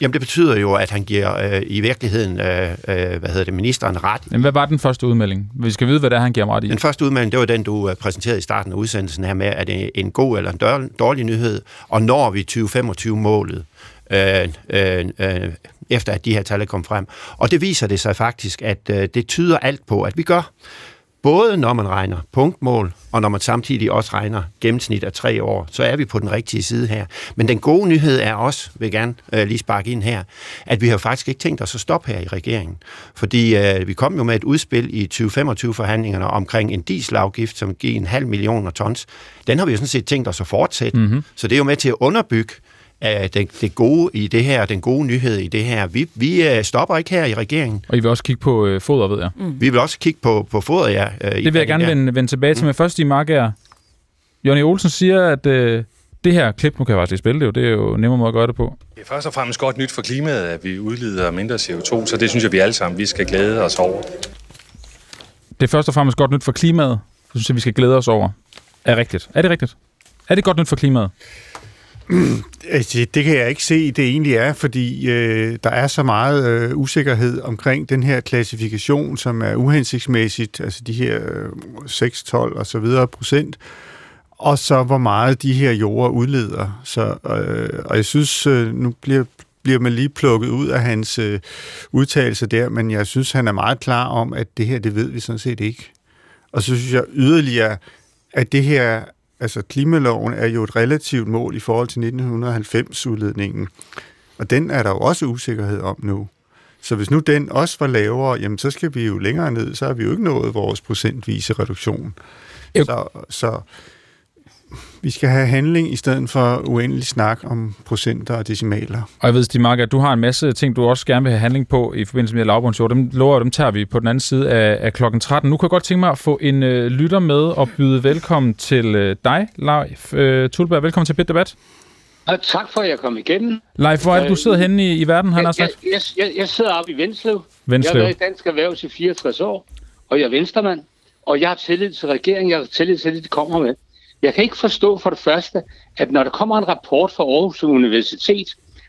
Jamen det betyder jo, at han giver øh, i virkeligheden, øh, øh, hvad hedder det, ministeren ret. Men hvad var den første udmelding? Vi skal vide, hvad det er, han giver ret i. Den første udmelding, det var den, du øh, præsenterede i starten af udsendelsen her med, at det er en god eller en dårlig nyhed, og når vi 2025-målet, øh, øh, øh, efter at de her tal er kommet frem. Og det viser det sig faktisk, at øh, det tyder alt på, at vi gør. Både når man regner punktmål, og når man samtidig også regner gennemsnit af tre år, så er vi på den rigtige side her. Men den gode nyhed er også, vil jeg gerne øh, lige sparke ind her, at vi har faktisk ikke tænkt os at stoppe her i regeringen. Fordi øh, vi kom jo med et udspil i 2025-forhandlingerne omkring en dieselafgift, som giver en halv millioner tons. Den har vi jo sådan set tænkt os at fortsætte. Mm-hmm. Så det er jo med til at underbygge det, det gode i det her, den gode nyhed i det her. Vi, vi øh, stopper ikke her i regeringen. Og I vil også kigge på øh, foder, ved jeg. Mm. Vi vil også kigge på, på foder, ja. Øh, det vil jeg gerne vende, vende tilbage til. Mm. Men først i Marker. Jonny Olsen siger, at øh, det her klip, nu kan jeg faktisk lige spille det jo, det er jo nemmere måde at gøre det på. Det er først og fremmest godt nyt for klimaet, at vi udleder mindre CO2, så det synes jeg, vi alle sammen vi skal glæde os over. Det er først og fremmest godt nyt for klimaet, det synes jeg, vi skal glæde os over. Er rigtigt? Er det rigtigt? Er det godt nyt for klimaet? Altså, det kan jeg ikke se, det egentlig er, fordi øh, der er så meget øh, usikkerhed omkring den her klassifikation, som er uhensigtsmæssigt, altså de her øh, 6, 12 og så videre procent, og så hvor meget de her jorder udleder. Så, øh, og jeg synes, øh, nu bliver, bliver man lige plukket ud af hans øh, udtalelse der, men jeg synes, han er meget klar om, at det her, det ved vi sådan set ikke. Og så synes jeg yderligere, at det her altså klimaloven er jo et relativt mål i forhold til 1990-udledningen, og den er der jo også usikkerhed om nu. Så hvis nu den også var lavere, jamen så skal vi jo længere ned, så har vi jo ikke nået vores procentvise reduktion. Så, så vi skal have handling i stedet for uendelig snak om procenter og decimaler. Og jeg ved, Stig Mark, at du har en masse ting, du også gerne vil have handling på i forbindelse med lavbundsjord. Dem lover dem tager vi på den anden side af, af klokken 13. Nu kan jeg godt tænke mig at få en øh, lytter med og byde velkommen til øh, dig, Leif øh, Tulberg. Velkommen til Bit Debat. Og tak for, at jeg kom igen. Leif, hvor er det, du sidder henne i, i verden, han jeg, har sagt? Jeg, jeg, jeg sidder oppe i Venslev. Venslev. Jeg har været i Dansk Erhverv i 64 år, og jeg er venstremand. Og jeg har tillid til regeringen, jeg har tillid til, at de kommer med. Jeg kan ikke forstå for det første, at når der kommer en rapport fra Aarhus Universitet,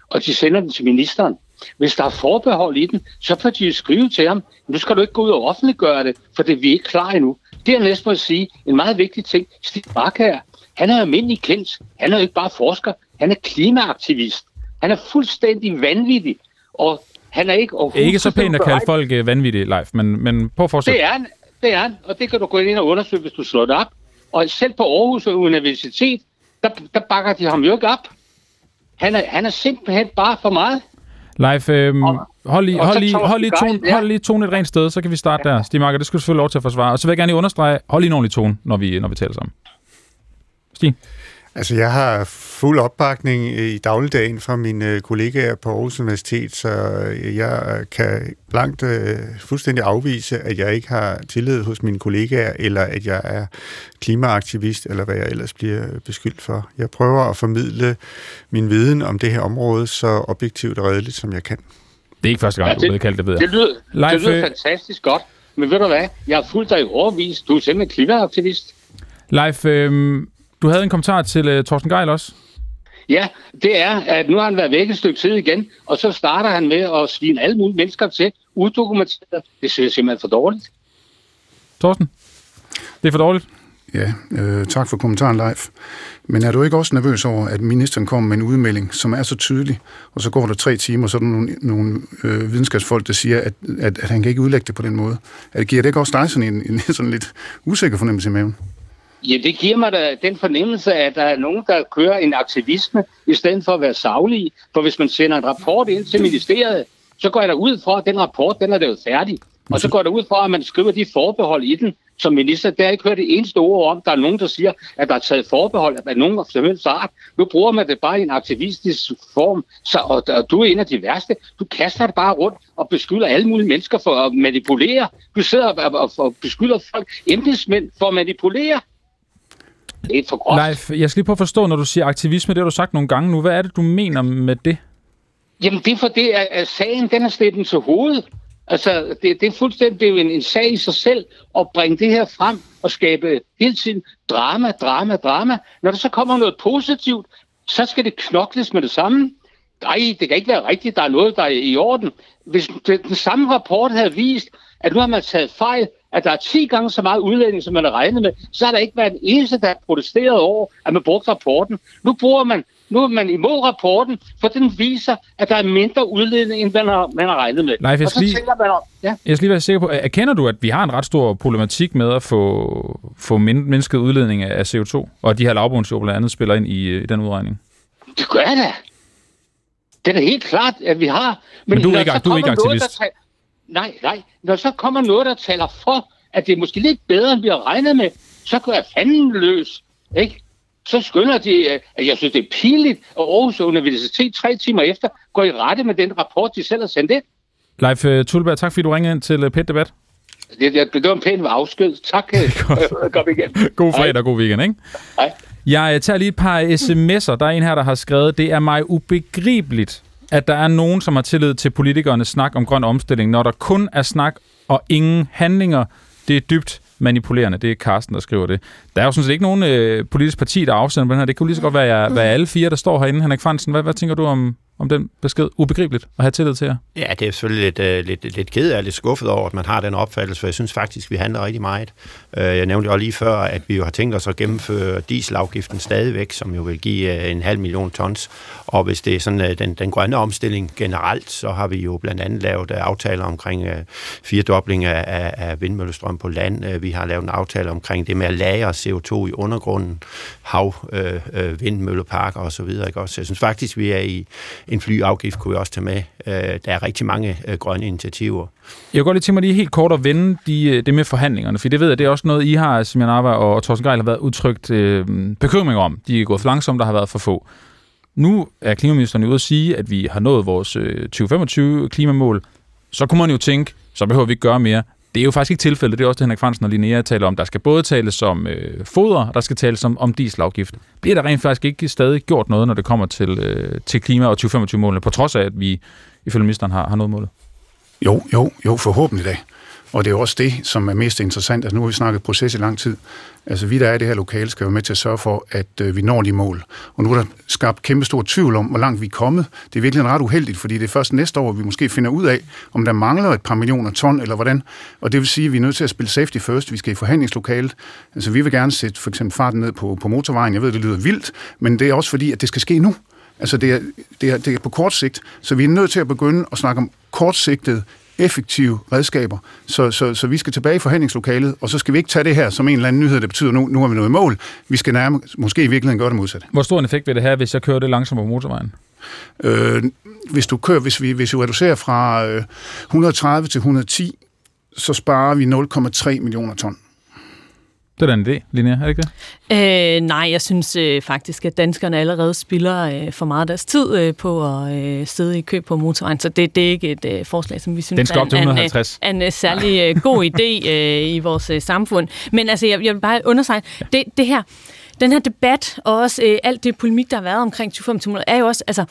og de sender den til ministeren, hvis der er forbehold i den, så får de skrive til ham, nu skal du ikke gå ud og offentliggøre det, for det er vi ikke klar endnu. Det er næsten at sige en meget vigtig ting. Stig her, han er almindelig kendt. Han er jo ikke bare forsker, han er klimaaktivist. Han er fuldstændig vanvittig, og han er ikke... Og ikke så pænt at kalde folk øh, vanvittige, Leif, men, men på at Det er han, det er han, og det kan du gå ind og undersøge, hvis du slår det op. Og selv på Aarhus Universitet, der, der bakker de ham jo ikke op. Han er, han er simpelthen bare for meget. Leif, øhm, hold, lige, hold, lige, hold, lige tone, ja. hold lige et rent sted, så kan vi starte ja. der. Stig Marker, det skal du selvfølgelig lov til at forsvare. Og så vil jeg gerne lige understrege, hold lige en ordentlig tone, når vi, når vi taler sammen. Stig? Altså, jeg har fuld opbakning i dagligdagen fra mine kollegaer på Aarhus Universitet, så jeg kan blankt øh, fuldstændig afvise, at jeg ikke har tillid hos mine kollegaer, eller at jeg er klimaaktivist, eller hvad jeg ellers bliver beskyldt for. Jeg prøver at formidle min viden om det her område så objektivt og redeligt, som jeg kan. Det er ikke første gang, Ja, du er det- blevet kaldt det, ved jeg. Det lyder, Leif, det lyder øh, fantastisk godt. Men ved du hvad? Jeg har fulgt dig i overvis. Du er simpelthen klimaaktivist. Leif, øh, du havde en kommentar til øh, Torsten Geil også. Ja, det er, at nu har han været væk et stykke tid igen, og så starter han med at svine alle mulige mennesker til, udokumenteret. Det synes jeg simpelthen for dårligt. Torsten? Det er for dårligt. Ja, øh, tak for kommentaren, Leif. Men er du ikke også nervøs over, at ministeren kommer med en udmelding, som er så tydelig, og så går der tre timer, så er der nogle, nogle øh, videnskabsfolk, der siger, at, at, at han kan ikke udlægge det på den måde. At giver det ikke også dig sådan en, en sådan lidt usikker fornemmelse i maven? Ja, det giver mig da den fornemmelse, at der er nogen, der kører en aktivisme, i stedet for at være savlige. For hvis man sender en rapport ind til ministeriet, så går jeg da ud fra, at den rapport, den er lavet færdig. Og så går der ud fra, at man skriver de forbehold i den, som minister. Der har ikke hørt det eneste ord om. Der er nogen, der siger, at der er taget forbehold af nogen af helst art. Nu bruger man det bare i en aktivistisk form, så, og, og du er en af de værste. Du kaster det bare rundt og beskylder alle mulige mennesker for at manipulere. Du sidder og, og, og beskylder folk, embedsmænd, for at manipulere. Er for groft. Leif, jeg skal lige prøve at forstå, når du siger aktivisme, det har du sagt nogle gange nu. Hvad er det, du mener med det? Jamen det er for det, at, sagen den er stillet til hovedet. Altså, det, det er fuldstændig en, en sag i sig selv at bringe det her frem og skabe hele tiden drama, drama, drama. Når der så kommer noget positivt, så skal det knokles med det samme. Nej, det kan ikke være rigtigt, der er noget, der er i orden. Hvis den, den samme rapport havde vist, at nu har man taget fejl, at der er 10 gange så meget udlænding, som man har regnet med, så har der ikke været en eneste, der har protesteret over, at man brugte rapporten. Nu bruger man nu er man imod rapporten, for den viser, at der er mindre udledning, end man har, man har regnet med. Leif, jeg skal lige- man, om- ja, Jeg skal lige være sikker på, erkender du, at vi har en ret stor problematik med at få, få min- mindsket udledning af CO2, og de her lavbundsjord blandt andet spiller ind i, øh, i den udregning? det gør jeg da. Det er da helt klart, at vi har. Men du er ikke- du er ikke noget, aktivist. taler- nej, nej. Når så kommer noget, der taler for, at det er måske lidt bedre, end vi har regnet med, så går jeg fanden løs. Ikke? Så skynder de, øh, at jeg synes, det er pinligt, at Aarhus Universitet tre timer efter går i rette med den rapport, de selv har sendt ind. Leif øh, Tulberg, tak fordi du ringede ind til øh, pet Debat. Det, det, det var en pæn afsked. Tak. øh, Kom igen. God fredag Hej. og god weekend, ikke? Hej. Jeg øh, tager lige et par sms'er. Der er en her, der har skrevet, det er mig ubegribeligt, at der er nogen, som har tillid til politikernes snak om grøn omstilling, når der kun er snak og ingen handlinger. Det er dybt manipulerende. Det er Carsten, der skriver det. Der er jo sådan set ikke nogen øh, politisk parti, der afsender på den her. Det kunne lige så godt være, jeg, være alle fire, der står herinde. Henrik Fransen, hvad, hvad tænker du om, om den besked? Ubegribeligt at have tillid til jer. Ja, det er selvfølgelig lidt, øh, lidt, lidt ked af, lidt skuffet over, at man har den opfattelse, for jeg synes faktisk, vi handler rigtig meget. Øh, jeg nævnte jo lige før, at vi jo har tænkt os at gennemføre dieselafgiften stadigvæk, som jo vil give øh, en halv million tons. Og hvis det er sådan øh, den, den grønne omstilling generelt, så har vi jo blandt andet lavet øh, aftaler omkring øh, firedobling af, af, af vindmøllestrøm på land. Øh, Vi har lavet en aftale omkring det med at lagre CO2 i undergrunden, hav, øh, øh, vindmølleparker osv. Ikke også? Så jeg synes faktisk, vi er i en flyafgift, kunne vi også tage med. Øh, der er rigtig mange øh, grønne initiativer. Jeg går lige til mig lige helt kort at vende de, øh, det med forhandlingerne, for det ved jeg, det er også noget, I har, som Arva og Thorsten Geil har været udtrykt øh, bekymring om. De er gået for langsomt, der har været for få. Nu er klimaministeren ude at sige, at vi har nået vores øh, 2025-klimamål. Så kunne man jo tænke, så behøver vi ikke gøre mere. Det er jo faktisk ikke tilfældet. Det er også det, Henrik Fransen og Linnea taler om. Der skal både tales om øh, foder, og der skal tales om, om dieselafgift. Bliver der rent faktisk ikke stadig gjort noget, når det kommer til, øh, til klima- og 2025-målene, på trods af, at vi ifølge ministeren har, har nået målet? Jo, jo, jo, forhåbentlig da. Og det er også det, som er mest interessant. Altså nu har vi snakket proces i lang tid. Altså vi, der er i det her lokale, skal være med til at sørge for, at øh, vi når de mål. Og nu er der skabt kæmpe stor tvivl om, hvor langt vi er kommet. Det er virkelig ret uheldigt, fordi det er først næste år, vi måske finder ud af, om der mangler et par millioner ton, eller hvordan. Og det vil sige, at vi er nødt til at spille safety first. Vi skal i forhandlingslokalet. Altså vi vil gerne sætte for eksempel farten ned på, på motorvejen. Jeg ved, det lyder vildt, men det er også fordi, at det skal ske nu. Altså det er, det, er, det er på kort sigt, så vi er nødt til at begynde at snakke om kortsigtede, effektive redskaber. Så, så, så vi skal tilbage i forhandlingslokalet, og så skal vi ikke tage det her som en eller anden nyhed, der betyder, nu, nu er vi nået i mål. Vi skal nærme, måske i virkeligheden gøre det modsatte. Hvor stor en effekt vil det have, hvis jeg kører det langsomt på motorvejen? Øh, hvis du kører, hvis vi, hvis vi reducerer fra øh, 130 til 110, så sparer vi 0,3 millioner ton. Det er da en idé, Linnea, er det ikke det? Øh, nej, jeg synes øh, faktisk, at danskerne allerede spiller øh, for meget af deres tid øh, på at øh, sidde i kø på motorvejen, så det, det er ikke et øh, forslag, som vi synes er en, en, en, en, en særlig øh, god idé øh, i vores øh, samfund. Men altså, jeg, jeg vil bare understrege, det, det her, den her debat, og også øh, alt det polemik, der har været omkring 25 er jo også, altså,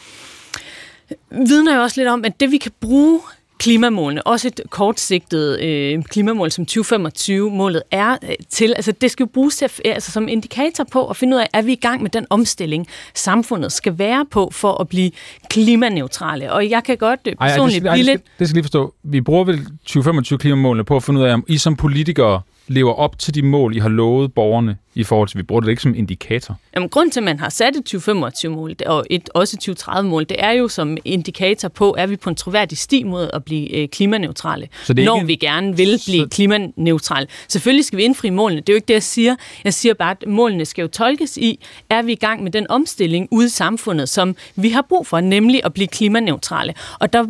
vidner jo også lidt om, at det vi kan bruge klimamålene, også et kortsigtet øh, klimamål som 2025-målet er øh, til, altså det skal jo bruges til, altså, som indikator på at finde ud af, er vi i gang med den omstilling, samfundet skal være på for at blive klimaneutrale. Og jeg kan godt øh, personligt ej, ej, det skal, blive lidt... Det skal lige forstå. Vi bruger vel 2025-klimamålene på at finde ud af, om I som politikere lever op til de mål, I har lovet borgerne i forhold til, vi bruger det ikke som indikator? Jamen, grund til, at man har sat et 2025-mål og et, også et 2030-mål, det er jo som indikator på, er vi på en troværdig sti mod at blive øh, klimaneutrale, Så det er når ikke... vi gerne vil blive Så... klimaneutrale. Selvfølgelig skal vi indfri målene, det er jo ikke det, jeg siger. Jeg siger bare, at målene skal jo tolkes i, er vi i gang med den omstilling ude i samfundet, som vi har brug for, nemlig at blive klimaneutrale. Og der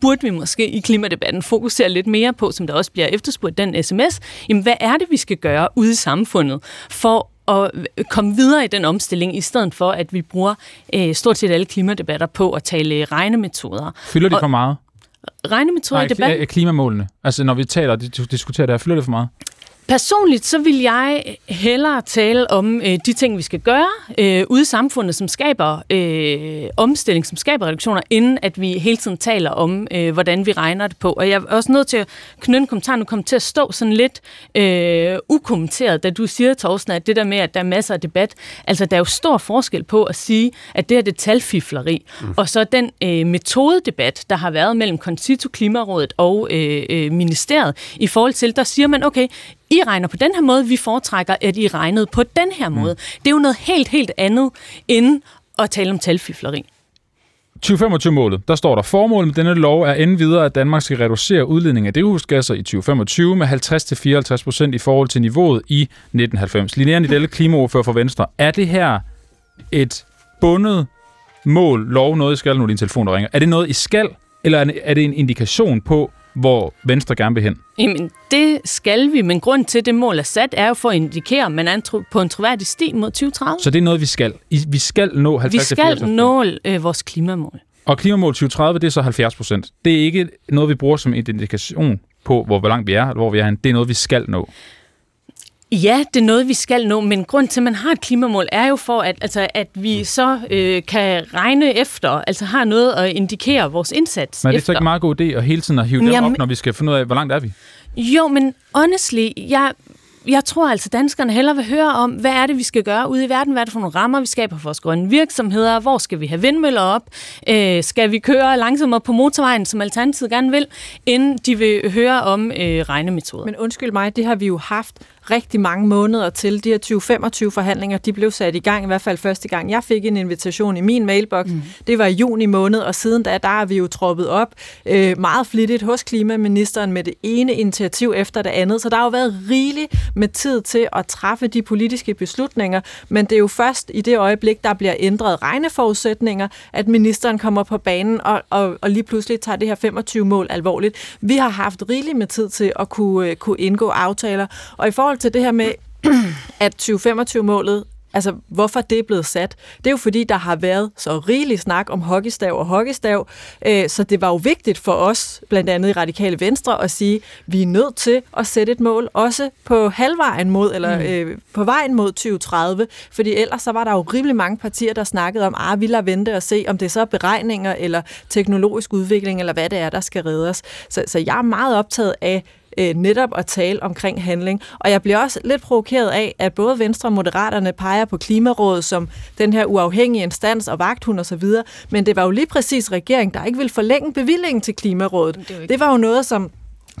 burde vi måske i klimadebatten fokusere lidt mere på, som der også bliver efterspurgt den sms, jamen hvad er det, vi skal gøre ude i samfundet for at komme videre i den omstilling, i stedet for, at vi bruger øh, stort set alle klimadebatter på at tale regnemetoder. Fylder de for meget? Regnemetoder Nej, i debatten? klimamålene. Altså, når vi taler og diskuterer det her, fylder det for meget? Personligt så vil jeg hellere tale om øh, de ting, vi skal gøre øh, ude i samfundet, som skaber øh, omstilling, som skaber reduktioner, inden at vi hele tiden taler om, øh, hvordan vi regner det på. Og jeg er også nødt til at knytte en kommentar, nu kommer til at stå sådan lidt øh, ukommenteret, da du siger, Torsten, at det der med, at der er masser af debat, altså der er jo stor forskel på at sige, at det er det talfifleri, mm. og så den øh, metodedebat, der har været mellem Concito, Klimarådet og øh, øh, ministeriet, i forhold til, der siger man, okay, i regner på den her måde, vi foretrækker, at I regnede på den her mm. måde. Det er jo noget helt, helt andet, end at tale om talfifleri. 2025-målet, der står der, formålet med denne lov er endvidere, videre, at Danmark skal reducere udledning af drivhusgasser i 2025 med 50-54 procent i forhold til niveauet i 1990. Linnea Nidelle, klimaordfører for Venstre. Er det her et bundet mål, lov, noget I skal, nu din telefon der ringer? Er det noget, I skal, eller er det en indikation på, hvor Venstre gerne vil hen? Jamen, det skal vi, men grund til, at det mål er sat, er jo for at indikere, at man er på en troværdig sti mod 2030. Så det er noget, vi skal? Vi skal nå 50% Vi skal nå øh, vores klimamål. Og klimamål 2030, det er så 70 procent. Det er ikke noget, vi bruger som en indikation på, hvor langt vi er, hvor vi er hen. Det er noget, vi skal nå. Ja, det er noget, vi skal nå, men grund til, at man har et klimamål, er jo for, at, altså, at vi mm. så øh, kan regne efter, altså har noget at indikere vores indsats Men er det efter. så ikke en meget god idé at hele tiden at hive det op, når vi skal finde ud af, hvor langt er vi? Jo, men honestly, jeg, jeg tror altså, danskerne hellere vil høre om, hvad er det, vi skal gøre ude i verden? Hvad er det for nogle rammer, vi skaber for vores grønne virksomheder? Hvor skal vi have vindmøller op? Øh, skal vi køre langsommere på motorvejen, som Alternativet gerne vil, inden de vil høre om øh, regnemetoder? Men undskyld mig, det har vi jo haft rigtig mange måneder til. De her 2025-forhandlinger, de blev sat i gang, i hvert fald første gang. Jeg fik en invitation i min mailbox. Mm. Det var i juni måned, og siden da, der er vi jo troppet op øh, meget flittigt hos klimaministeren med det ene initiativ efter det andet. Så der har jo været rigeligt med tid til at træffe de politiske beslutninger, men det er jo først i det øjeblik, der bliver ændret regneforudsætninger, at ministeren kommer på banen og, og, og lige pludselig tager det her 25-mål alvorligt. Vi har haft rigeligt med tid til at kunne, øh, kunne indgå aftaler, og i forhold til det her med, at 2025-målet Altså, hvorfor det er blevet sat? Det er jo fordi, der har været så rigelig snak om hockeystav og hockeystav, øh, så det var jo vigtigt for os, blandt andet i Radikale Venstre, at sige, at vi er nødt til at sætte et mål, også på halvvejen mod, eller mm. øh, på vejen mod 2030, fordi ellers så var der jo rimelig mange partier, der snakkede om, at ah, vi lader vente og se, om det er så beregninger, eller teknologisk udvikling, eller hvad det er, der skal reddes. Så, så jeg er meget optaget af, øh, netop at tale omkring handling. Og jeg bliver også lidt provokeret af, at både Venstre og Moderaterne peger på Klimarådet som den her uafhængige instans og vagthund og så videre, men det var jo lige præcis regeringen, der ikke ville forlænge bevillingen til Klimarådet. Det, det var jo noget, som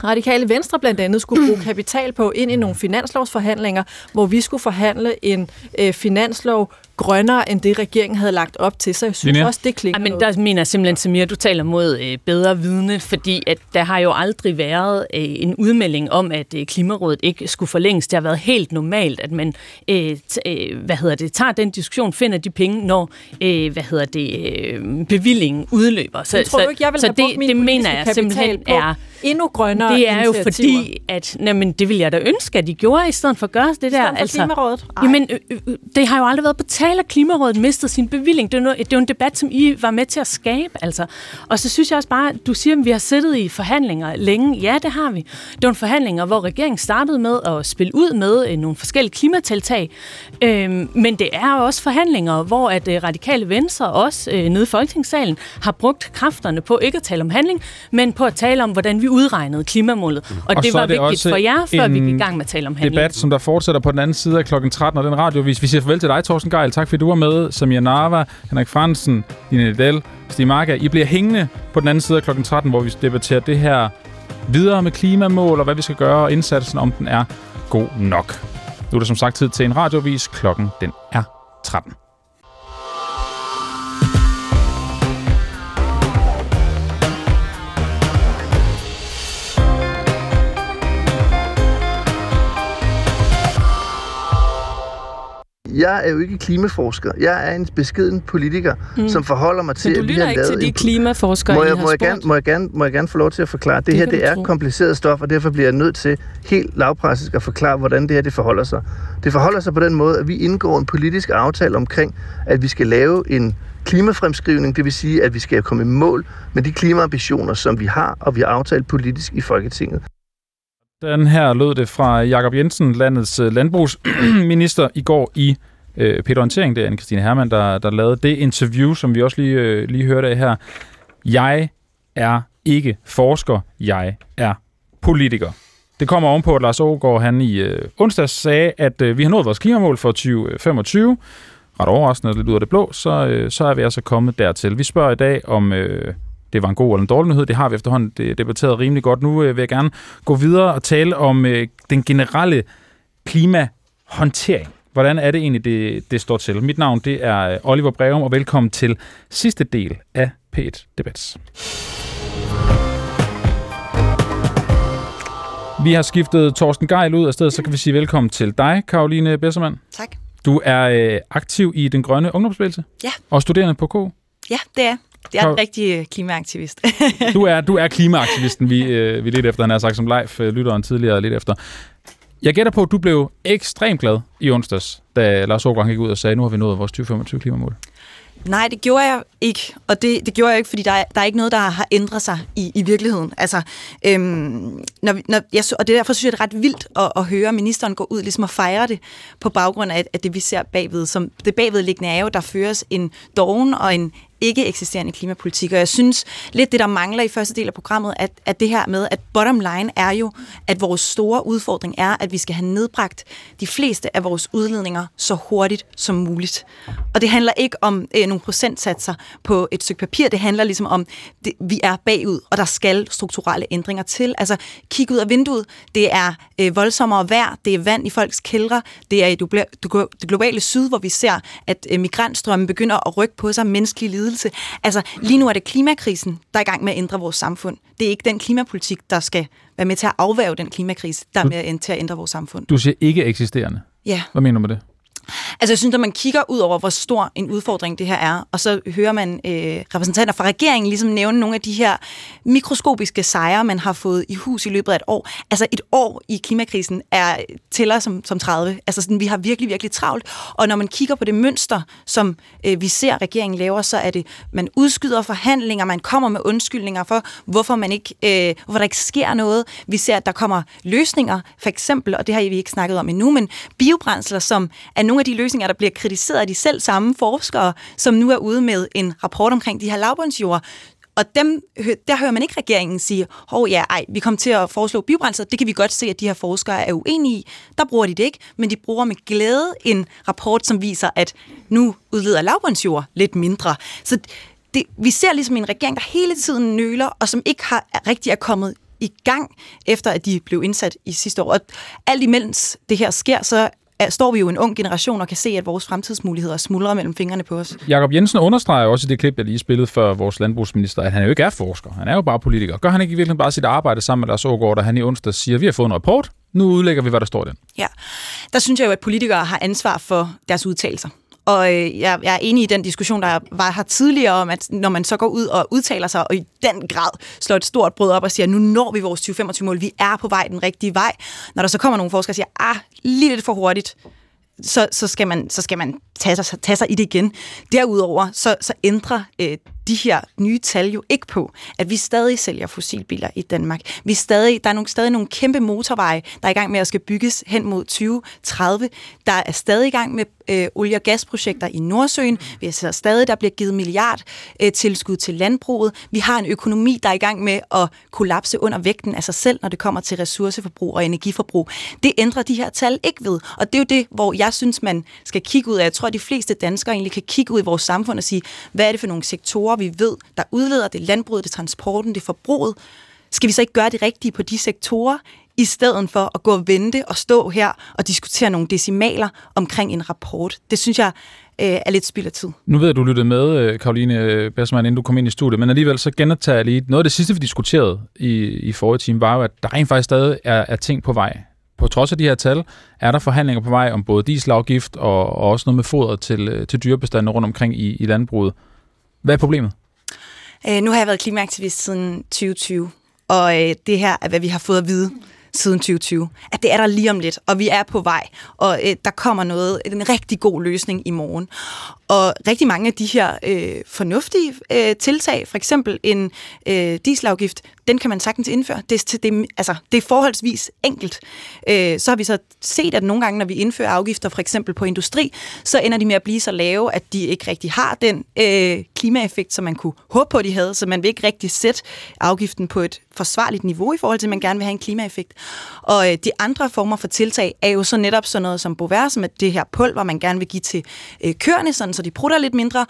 Radikale Venstre blandt andet skulle bruge kapital på ind i nogle finanslovsforhandlinger, hvor vi skulle forhandle en øh, finanslov grønnere end det, regeringen havde lagt op til. Så jeg synes Linja? også, det klinger Ja, men der mener jeg simpelthen, Samir, du taler mod øh, bedre vidne, fordi at der har jo aldrig været øh, en udmelding om, at øh, Klimarådet ikke skulle forlænges. Det har været helt normalt, at man øh, t- øh, hvad hedder det, tager den diskussion, finder de penge, når øh, hvad hedder det, øh, bevillingen udløber. Så, Men tror så, du ikke, jeg vil så have det, brugt min det mener jeg simpelthen på er endnu grønnere det er jo fordi, at jamen, det vil jeg da ønske, at de gjorde, i stedet for at gøre det der. for Klimarådet? Ej. Jamen, øh, øh, det har jo aldrig været på at Klimarådet mistede sin bevilling. Det er, jo, det er jo en debat, som I var med til at skabe. Altså. Og så synes jeg også bare, du siger, at vi har siddet i forhandlinger længe. Ja, det har vi. Det var en forhandlinger, hvor regeringen startede med at spille ud med øh, nogle forskellige klimatiltag. Øhm, men det er også forhandlinger, hvor at øh, radikale venstre også øh, nede i Folketingssalen har brugt kræfterne på ikke at tale om handling, men på at tale om, hvordan vi udregnede klimamålet. Og, Og og det var det vigtigt for jer, før vi gik i gang med at tale om handling. debat, som der fortsætter på den anden side af klokken 13, og den radiovis. Vi siger farvel til dig, Thorsten Geil. Tak fordi du var med. Samir Narva, Henrik Fransen, Line Liddell, Stig Marker. I bliver hængende på den anden side af klokken 13, hvor vi debatterer det her videre med klimamål, og hvad vi skal gøre, og indsatsen, om den er god nok. Nu er der som sagt tid til en radiovis. Klokken den er 13. Jeg er jo ikke klimaforsker. Jeg er en beskeden politiker, mm. som forholder mig til, Men du at vi lytter har ikke lavet til de klimaforskere, må I jeg, har må, jeg gerne, må, jeg gerne, må jeg gerne få lov til at forklare? Det, Det her det du er tro. kompliceret stof, og derfor bliver jeg nødt til helt lavpraktisk at forklare, hvordan det her det forholder sig. Det forholder sig på den måde, at vi indgår en politisk aftale omkring, at vi skal lave en klimafremskrivning, det vil sige, at vi skal komme i mål med de klimaambitioner, som vi har, og vi har aftalt politisk i Folketinget. Den her lød det fra Jakob Jensen, landets landbrugsminister, i går i øh, Peter Orientering. Det er Anne-Christine Hermann, der, der lavede det interview, som vi også lige, øh, lige hørte af her. Jeg er ikke forsker, jeg er politiker. Det kommer ovenpå, at Lars Ågaard han i øh, onsdags sagde, at øh, vi har nået vores klimamål for 2025. Ret overraskende, lidt ud af det blå, så, øh, så er vi altså kommet dertil. Vi spørger i dag, om øh, det var en god eller en dårlig nyhed. Det har vi efterhånden debatteret rimelig godt. Nu øh, vil jeg gerne gå videre og tale om øh, den generelle klimahåndtering. Hvordan er det egentlig, det, det står til? Mit navn det er øh, Oliver Breum, og velkommen til sidste del af P1 Debats. Vi har skiftet Torsten Geil ud af stedet, så kan vi sige velkommen til dig, Karoline Bessermann. Tak. Du er øh, aktiv i den grønne ungdomsbevægelse Ja. og studerende på K. Ja, det er. Jeg er en rigtig øh, klimaaktivist. Du er, du er klimaaktivisten, vi, øh, vi lidt efter, han har sagt som live øh, lytteren tidligere lidt efter. Jeg gætter på, at du blev ekstremt glad i onsdags, da Lars Aargaard gik ud og sagde, nu har vi nået vores 2025 klimamål. Nej, det gjorde jeg ikke. Og det, det gjorde jeg ikke, fordi der er, der er ikke noget, der har ændret sig i, i virkeligheden. Altså, øhm, når, når jeg, og det er derfor synes jeg, det er ret vildt at, at høre ministeren gå ud ligesom og fejre det på baggrund af, at det, vi ser bagved. Som, det bagvedliggende er jo, der føres en doven og en ikke eksisterende klimapolitik. Og jeg synes lidt, det der mangler i første del af programmet, at, at det her med, at bottom line er jo, at vores store udfordring er, at vi skal have nedbragt de fleste af vores udledninger så hurtigt som muligt. Og det handler ikke om øh, nogle procentsatser på et stykke papir, det handler ligesom om, det, vi er bagud, og der skal strukturelle ændringer til. Altså, kig ud af vinduet, det er øh, voldsommere vejr, det er vand i folks kældre, det er i det globale syd, hvor vi ser, at øh, migrantstrømmen begynder at rykke på sig, menneskelig lidelse. Altså, lige nu er det klimakrisen, der er i gang med at ændre vores samfund. Det er ikke den klimapolitik, der skal være med til at afværge den klimakrise, der er med at- til at ændre vores samfund. Du siger ikke eksisterende. Ja. Hvad mener du med det? Altså, jeg synes, når man kigger ud over, hvor stor en udfordring det her er, og så hører man øh, repræsentanter fra regeringen ligesom nævne nogle af de her mikroskopiske sejre, man har fået i hus i løbet af et år. Altså, et år i klimakrisen er tæller som, som 30. Altså, sådan, vi har virkelig, virkelig travlt. Og når man kigger på det mønster, som øh, vi ser, regeringen laver, så er det, man udskyder forhandlinger, man kommer med undskyldninger for, hvorfor, man ikke, øh, hvorfor der ikke sker noget. Vi ser, at der kommer løsninger, for eksempel, og det har vi ikke snakket om endnu, men biobrændsler, som er nogle af de løsninger, der bliver kritiseret af de selv samme forskere, som nu er ude med en rapport omkring de her lavbundsjord. Og dem, der hører man ikke regeringen sige, hov ja, ej, vi kommer til at foreslå biobrændsler. Det kan vi godt se, at de her forskere er uenige i. Der bruger de det ikke, men de bruger med glæde en rapport, som viser, at nu udleder lavbundsjord lidt mindre. Så det, vi ser ligesom en regering, der hele tiden nøler, og som ikke har rigtig er kommet i gang, efter at de blev indsat i sidste år. Og alt imens det her sker, så står vi jo en ung generation og kan se, at vores fremtidsmuligheder smuldrer mellem fingrene på os. Jakob Jensen understreger også i det klip, jeg lige spillede for vores landbrugsminister, at han jo ikke er forsker. Han er jo bare politiker. Gør han ikke i virkeligheden bare sit arbejde sammen med Lars Ågaard, da han i onsdag siger, at vi har fået en rapport, nu udlægger vi, hvad der står i den. Ja, der synes jeg jo, at politikere har ansvar for deres udtalelser. Og øh, jeg, jeg er enig i den diskussion, der var her tidligere om, at når man så går ud og udtaler sig, og i den grad slår et stort brød op og siger, nu når vi vores 2025-mål, vi er på vej den rigtige vej. Når der så kommer nogle forskere og siger, ah, lige lidt for hurtigt, så, så, skal man, så skal man tage sig, tage sig i det igen. Derudover så, så ændrer øh, de her nye tal jo ikke på, at vi stadig sælger fossilbiler i Danmark. Vi stadig, der er nogle, stadig nogle kæmpe motorveje, der er i gang med at skal bygges hen mod 2030. Der er stadig i gang med øh, olie- og gasprojekter i Nordsøen. Vi ser stadig, der bliver givet milliard øh, tilskud til landbruget. Vi har en økonomi, der er i gang med at kollapse under vægten af sig selv, når det kommer til ressourceforbrug og energiforbrug. Det ændrer de her tal ikke ved. Og det er jo det, hvor jeg synes, man skal kigge ud af. Jeg tror, at de fleste danskere egentlig kan kigge ud i vores samfund og sige, hvad er det for nogle sektorer, vi ved, der udleder det landbruget, det transporten, det forbruget. Skal vi så ikke gøre det rigtige på de sektorer, i stedet for at gå og vente og stå her og diskutere nogle decimaler omkring en rapport. Det synes jeg øh, er lidt spild af tid. Nu ved jeg, at du lyttede med, øh, Karoline øh, Bersmann, inden du kom ind i studiet, men alligevel så genoptager jeg lige, noget af det sidste, vi diskuterede i, i forrige time, var jo, at der rent faktisk stadig er, er ting på vej. På trods af de her tal, er der forhandlinger på vej om både dieselafgift og, og også noget med foder til, øh, til dyrebestanden rundt omkring i, i landbruget. Hvad er problemet? Øh, nu har jeg været klimaaktivist siden 2020, og øh, det her er, hvad vi har fået at vide siden 2020. At det er der lige om lidt, og vi er på vej, og øh, der kommer noget, en rigtig god løsning i morgen. Og rigtig mange af de her øh, fornuftige øh, tiltag, for eksempel en øh, dieselafgift, den kan man sagtens indføre. Det, det, altså, det er forholdsvis enkelt. Øh, så har vi så set, at nogle gange, når vi indfører afgifter, for eksempel på industri, så ender de med at blive så lave, at de ikke rigtig har den øh, klimaeffekt, som man kunne håbe på, de havde. Så man vil ikke rigtig sætte afgiften på et forsvarligt niveau i forhold til, at man gerne vil have en klimaeffekt. Og øh, de andre former for tiltag er jo så netop sådan noget som Bovær, som er det her pulver, man gerne vil give til øh, køerne, sådan, så de prutter lidt mindre.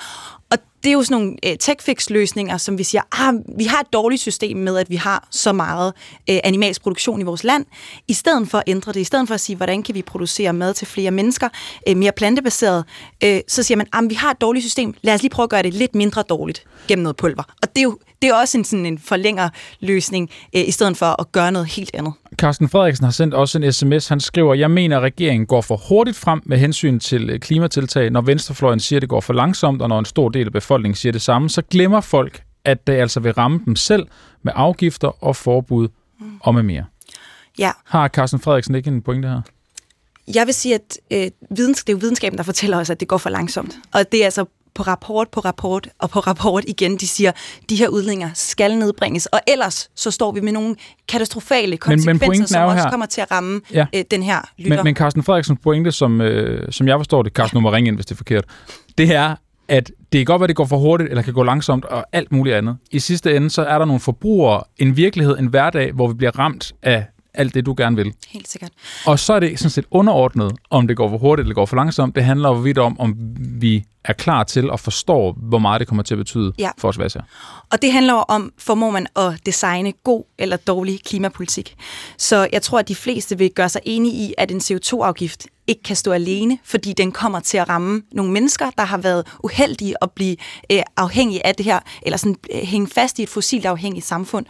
Og det er jo sådan nogle øh, tech-fix-løsninger, som vi siger, ah, vi har et dårligt system med, at vi har så meget øh, animalsk produktion i vores land. I stedet for at ændre det, i stedet for at sige, hvordan kan vi producere mad til flere mennesker, øh, mere plantebaseret, øh, så siger man, ah, vi har et dårligt system, lad os lige prøve at gøre det lidt mindre dårligt gennem noget pulver. Og det er jo det er også en, sådan en forlænger løsning, øh, i stedet for at gøre noget helt andet. Carsten Frederiksen har sendt også en sms. Han skriver, jeg mener, at regeringen går for hurtigt frem med hensyn til øh, klimatiltag. Når venstrefløjen siger, at det går for langsomt, og når en stor del af befolkningen siger det samme, så glemmer folk, at det altså vil ramme dem selv med afgifter og forbud mm. og med mere. Ja. Har Carsten Frederiksen ikke en pointe her? Jeg vil sige, at øh, videns, det er jo videnskaben, der fortæller os, at det går for langsomt. Og det er altså på rapport på rapport og på rapport igen, de siger, de her udlændinge skal nedbringes, og ellers så står vi med nogle katastrofale konsekvenser, men, men som også her, kommer til at ramme ja, øh, den her lytter. Men, men Carsten Frederiksens pointe, som, øh, som jeg forstår det, Carsten, nu må ringe ind, hvis det er forkert, det er, at det kan godt være, at det går for hurtigt, eller kan gå langsomt, og alt muligt andet. I sidste ende, så er der nogle forbrugere, en virkelighed, en hverdag, hvor vi bliver ramt af alt det, du gerne vil. Helt sikkert. Og så er det sådan set underordnet, om det går for hurtigt eller går for langsomt. Det handler jo vidt om, om vi er klar til at forstå, hvor meget det kommer til at betyde ja. for os hver Og det handler om, formår man at designe god eller dårlig klimapolitik. Så jeg tror, at de fleste vil gøre sig enige i, at en CO2-afgift ikke kan stå alene, fordi den kommer til at ramme nogle mennesker, der har været uheldige at blive øh, afhængige af det her, eller sådan øh, hænge fast i et fossilt afhængigt samfund.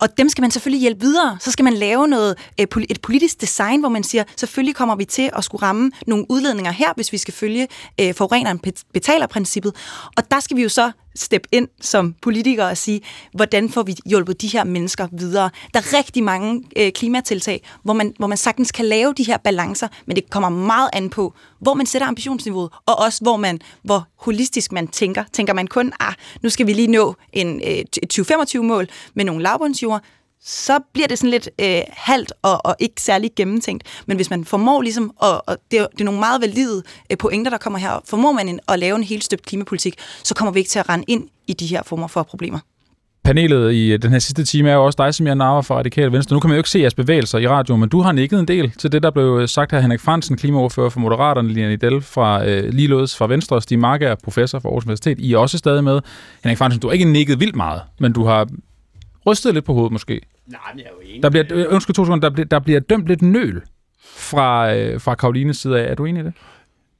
Og dem skal man selvfølgelig hjælpe videre. Så skal man lave noget, øh, et politisk design, hvor man siger, selvfølgelig kommer vi til at skulle ramme nogle udledninger her, hvis vi skal følge øh, forureneren betaler-princippet. Og der skal vi jo så steppe ind som politikere og sige, hvordan får vi hjulpet de her mennesker videre. Der er rigtig mange øh, klimatiltag, hvor man, hvor man sagtens kan lave de her balancer, men det kommer meget an på, hvor man sætter ambitionsniveauet, og også hvor man, hvor holistisk man tænker. Tænker man kun, ah, nu skal vi lige nå en, øh, 2025-mål med nogle lavbundsjord, så bliver det sådan lidt øh, halvt og, og ikke særlig gennemtænkt. Men hvis man formår ligesom, og, og det, er, det er nogle meget valide øh, pointer, der kommer her, formår man en, at lave en helt støbt klimapolitik, så kommer vi ikke til at rende ind i de her former for problemer. Panelet i øh, den her sidste time er jo også dig, som jeg narver fra Radikale Venstre. Nu kan man jo ikke se jeres bevægelser i radioen, men du har nikket en del til det, der blev øh, sagt her. Henrik Fransen, klimaordfører for Moderaterne, Lina Idel fra øh, Ligeledes fra Venstre, og Stig Marker, professor fra Aarhus Universitet. I er også stadig med. Henrik Fransen, du har ikke nikket vildt meget, men du har rystet lidt på hovedet måske. Nej, men jeg er jo enig. Der bliver, øh, undskyld to sekunder, der bliver, der bliver dømt lidt nøl fra, øh, fra Karolines side af. Er du enig i det?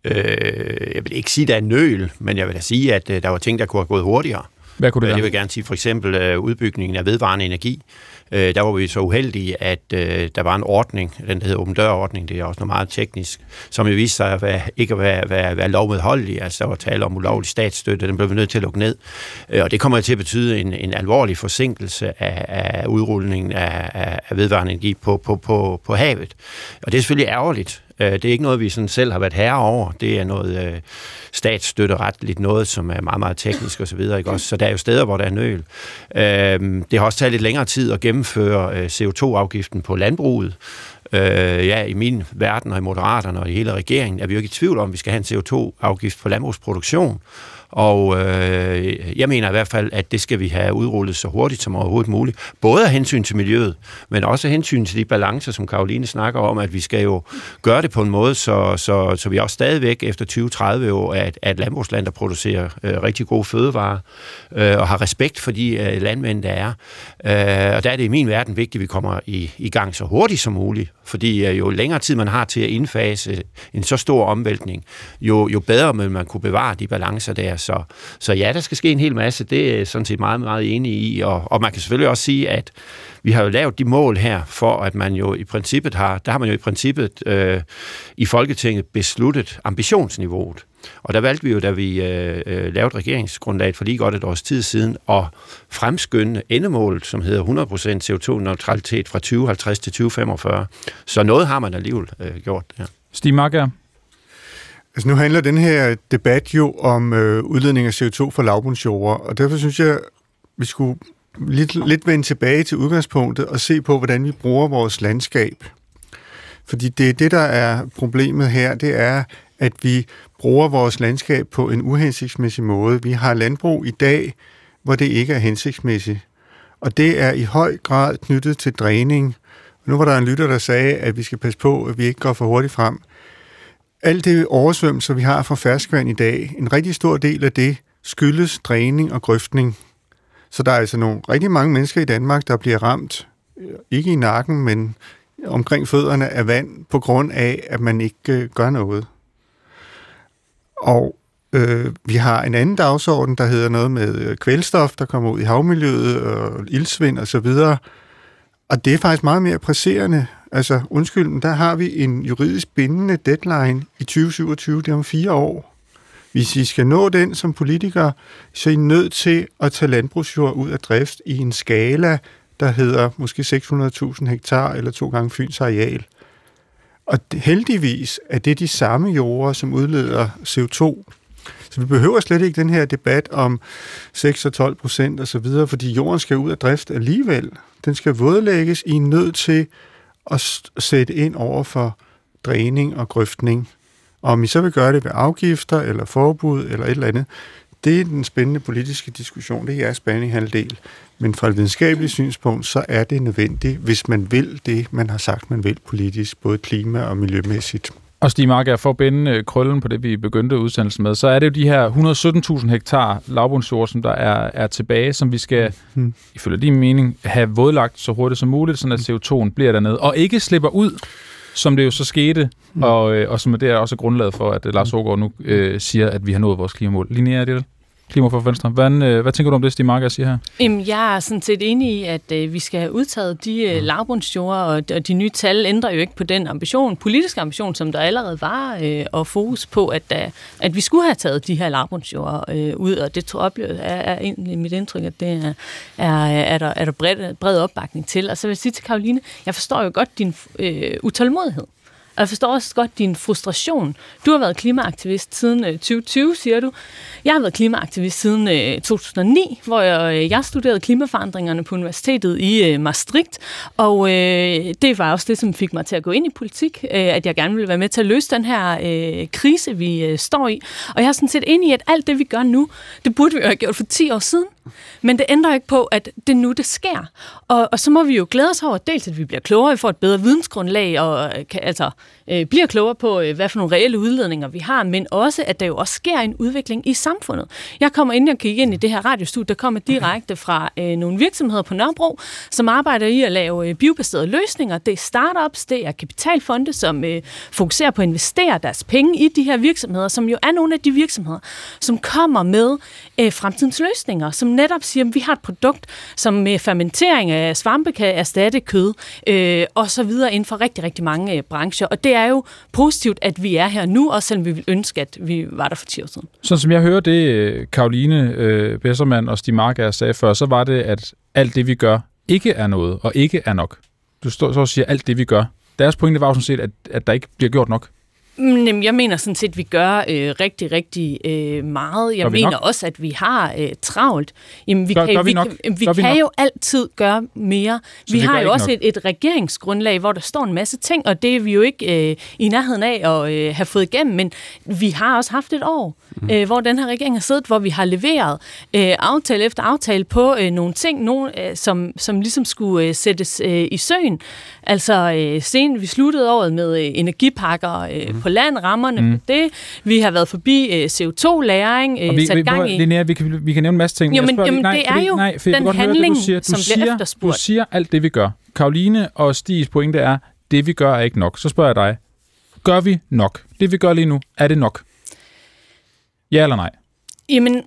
Øh, jeg vil ikke sige, at der er nøl, men jeg vil da sige, at øh, der var ting, der kunne have gået hurtigere. Hvad kunne det være? Jeg vil gerne sige for eksempel øh, udbygningen af vedvarende energi. Øh, der var vi så uheldige, at øh, der var en ordning, den der hedder åben dør-ordning, det er også noget meget teknisk, som jo viste sig at være, ikke at være, være, være lovmedholdelig. Altså der var tale om ulovlig statsstøtte, den blev vi nødt til at lukke ned. Øh, og det kommer til at betyde en, en alvorlig forsinkelse af, af udrulningen af, af, af vedvarende energi på, på, på, på havet. Og det er selvfølgelig ærgerligt. Øh, Det er ikke noget, vi sådan selv har været herre over. Det er noget øh, statsstøtteretligt, noget, som er meget, meget teknisk osv. Ikke også? Så der er jo steder, hvor der er nøl. Øh, det har også taget lidt længere tid at gennemføre øh, CO2-afgiften på landbruget. Øh, ja, i min verden og i Moderaterne og i hele regeringen er vi jo ikke i tvivl om, at vi skal have en CO2-afgift på landbrugsproduktion. Og øh, jeg mener i hvert fald, at det skal vi have udrullet så hurtigt som overhovedet muligt. Både af hensyn til miljøet, men også af hensyn til de balancer, som Karoline snakker om, at vi skal jo gøre det på en måde, så, så, så vi også stadigvæk efter 20-30 år er et, er et landbrugsland, der producerer øh, rigtig gode fødevarer øh, og har respekt for de øh, landmænd, der er. Øh, og der er det i min verden vigtigt, at vi kommer i, i gang så hurtigt som muligt, fordi øh, jo længere tid man har til at indfase en så stor omvæltning, jo, jo bedre vil man kunne bevare de balancer der. Så, så ja, der skal ske en hel masse. Det er jeg sådan set meget, meget enig i. Og, og man kan selvfølgelig også sige, at vi har jo lavet de mål her, for at man jo i princippet har, der har man jo i princippet øh, i Folketinget besluttet ambitionsniveauet. Og der valgte vi jo, da vi øh, øh, lavede regeringsgrundlaget for lige godt et års tid siden, at fremskynde endemålet, som hedder 100% CO2-neutralitet fra 2050 til 2045. Så noget har man alligevel øh, gjort der. Stig Marker, Altså nu handler den her debat jo om øh, udledning af CO2 fra lavbundsjorder, og derfor synes jeg, vi skulle lidt, lidt vende tilbage til udgangspunktet og se på, hvordan vi bruger vores landskab. Fordi det er det, der er problemet her, det er, at vi bruger vores landskab på en uhensigtsmæssig måde. Vi har landbrug i dag, hvor det ikke er hensigtsmæssigt. Og det er i høj grad knyttet til dræning. Nu var der en lytter, der sagde, at vi skal passe på, at vi ikke går for hurtigt frem. Alt det oversvømmelser, vi har fra ferskvand i dag, en rigtig stor del af det skyldes dræning og grøftning. Så der er altså nogle rigtig mange mennesker i Danmark, der bliver ramt, øh, ikke i nakken, men omkring fødderne af vand, på grund af, at man ikke øh, gør noget. Og øh, vi har en anden dagsorden, der hedder noget med øh, kvælstof, der kommer ud i havmiljøet, og ildsvind og så videre. Og det er faktisk meget mere presserende. Altså, undskyld, men der har vi en juridisk bindende deadline i 2027, det er om fire år. Hvis I skal nå den som politikere, så er I nødt til at tage landbrugsjord ud af drift i en skala, der hedder måske 600.000 hektar eller to gange Fyns areal. Og heldigvis er det de samme jorder, som udleder CO2. Så vi behøver slet ikke den her debat om 6 og 12 procent osv., fordi jorden skal ud af drift alligevel. Den skal vådlægges. I er nødt til at sætte ind over for dræning og grøftning. Og om I så vil gøre det ved afgifter eller forbud eller et eller andet, det er den spændende politiske diskussion. Det er jeres halvdel. Men fra et videnskabeligt synspunkt, så er det nødvendigt, hvis man vil det, man har sagt, man vil politisk, både klima- og miljømæssigt. Og Stig Marker, for at binde øh, krøllen på det, vi begyndte udsendelsen med, så er det jo de her 117.000 hektar lavbundsjord, som der er, er tilbage, som vi skal, Hmm. ifølge din mening, have vådlagt så hurtigt som muligt, sådan at CO2'en bliver dernede, og ikke slipper ud, som det jo så skete, Hmm. og, øh, og som er det er også grundlaget for, at øh, Lars Ågaard nu øh, siger, at vi har nået vores klimamål. Linnea, er det Klima for Venstre. Hvad, øh, hvad tænker du om det, Stig Marker siger her? Jamen, jeg er sådan set enig i, at øh, vi skal have udtaget de øh, lavbundsjorder, og, og de nye tal ændrer jo ikke på den ambition, politiske ambition, som der allerede var, øh, og fokus på, at, øh, at vi skulle have taget de her lavbundsjorder øh, ud, og det tror jeg er, er egentlig mit indtryk, at det er, er, er der, er der bred, bred opbakning til. Og så vil jeg sige til Karoline, jeg forstår jo godt din øh, utålmodighed. Og jeg forstår også godt din frustration. Du har været klimaaktivist siden øh, 2020, siger du. Jeg har været klimaaktivist siden øh, 2009, hvor jeg, øh, jeg studerede klimaforandringerne på universitetet i øh, Maastricht. Og øh, det var også det, som fik mig til at gå ind i politik, øh, at jeg gerne ville være med til at løse den her øh, krise, vi øh, står i. Og jeg er sådan set enig i, at alt det, vi gør nu, det burde vi jo have gjort for 10 år siden. Men det ændrer ikke på, at det nu, det sker. Og, og så må vi jo glæde os over, dels at vi bliver klogere, vi får et bedre vidensgrundlag, og øh, kan, altså, øh, bliver klogere på, øh, hvad for nogle reelle udledninger vi har, men også, at der jo også sker en udvikling i samfundet. Jeg kommer, inden jeg kigger ind i det her radiostudie, der kommer direkte fra øh, nogle virksomheder på Nørrebro, som arbejder i at lave øh, biobaserede løsninger. Det er startups, det er kapitalfonde, som øh, fokuserer på at investere deres penge i de her virksomheder, som jo er nogle af de virksomheder, som kommer med øh, fremtidens løsninger, som netop siger, at vi har et produkt, som med fermentering af svampe kan erstatte kød, øh, og så videre inden for rigtig, rigtig mange øh, brancher. Og det er jo positivt, at vi er her nu, også selvom vi vil ønske, at vi var der for 10 år siden. Sådan som jeg hører det, Karoline øh, Bessermann og Stig Marker sagde før, så var det, at alt det, vi gør, ikke er noget, og ikke er nok. Du står så og siger, alt det, vi gør. Deres pointe var jo sådan set, at, at der ikke bliver gjort nok. Mm, Jamen, jeg mener sådan set, at vi gør øh, rigtig, rigtig øh, meget. Jeg Gør mener nok? også, at vi har øh, travlt. Jamen, vi Gør- kan, gør vi vi, nok? Kan, vi Gør vi kan nok? jo altid gøre mere. Så vi vi har jo også nok? et, et regeringsgrundlag, hvor der står en masse ting, og det er vi jo ikke øh, i nærheden af at øh, have fået igennem. Men vi har også haft et år, mm. øh, hvor den her regering har siddet, hvor vi har leveret øh, aftale efter aftale på øh, nogle ting, nogle, øh, som, som ligesom skulle øh, sættes øh, i søen. Altså, øh, sen, vi sluttede året med øh, energipakker øh, mm. på land, rammerne mm. på det. Vi har været forbi øh, CO2-læring, øh, vi, sat vi, gang i... Linnea, vi, kan, vi kan nævne en masse ting. Jo, Jeg men- spørger jamen, lige- det er jo for jeg kan den godt høre handling, du siger. Du som bliver efterspurgt. Du siger alt det, vi gør. Karoline og Stigs pointe er, det vi gør er ikke nok. Så spørger jeg dig, gør vi nok? Det vi gør lige nu, er det nok? Ja eller nej? Jamen,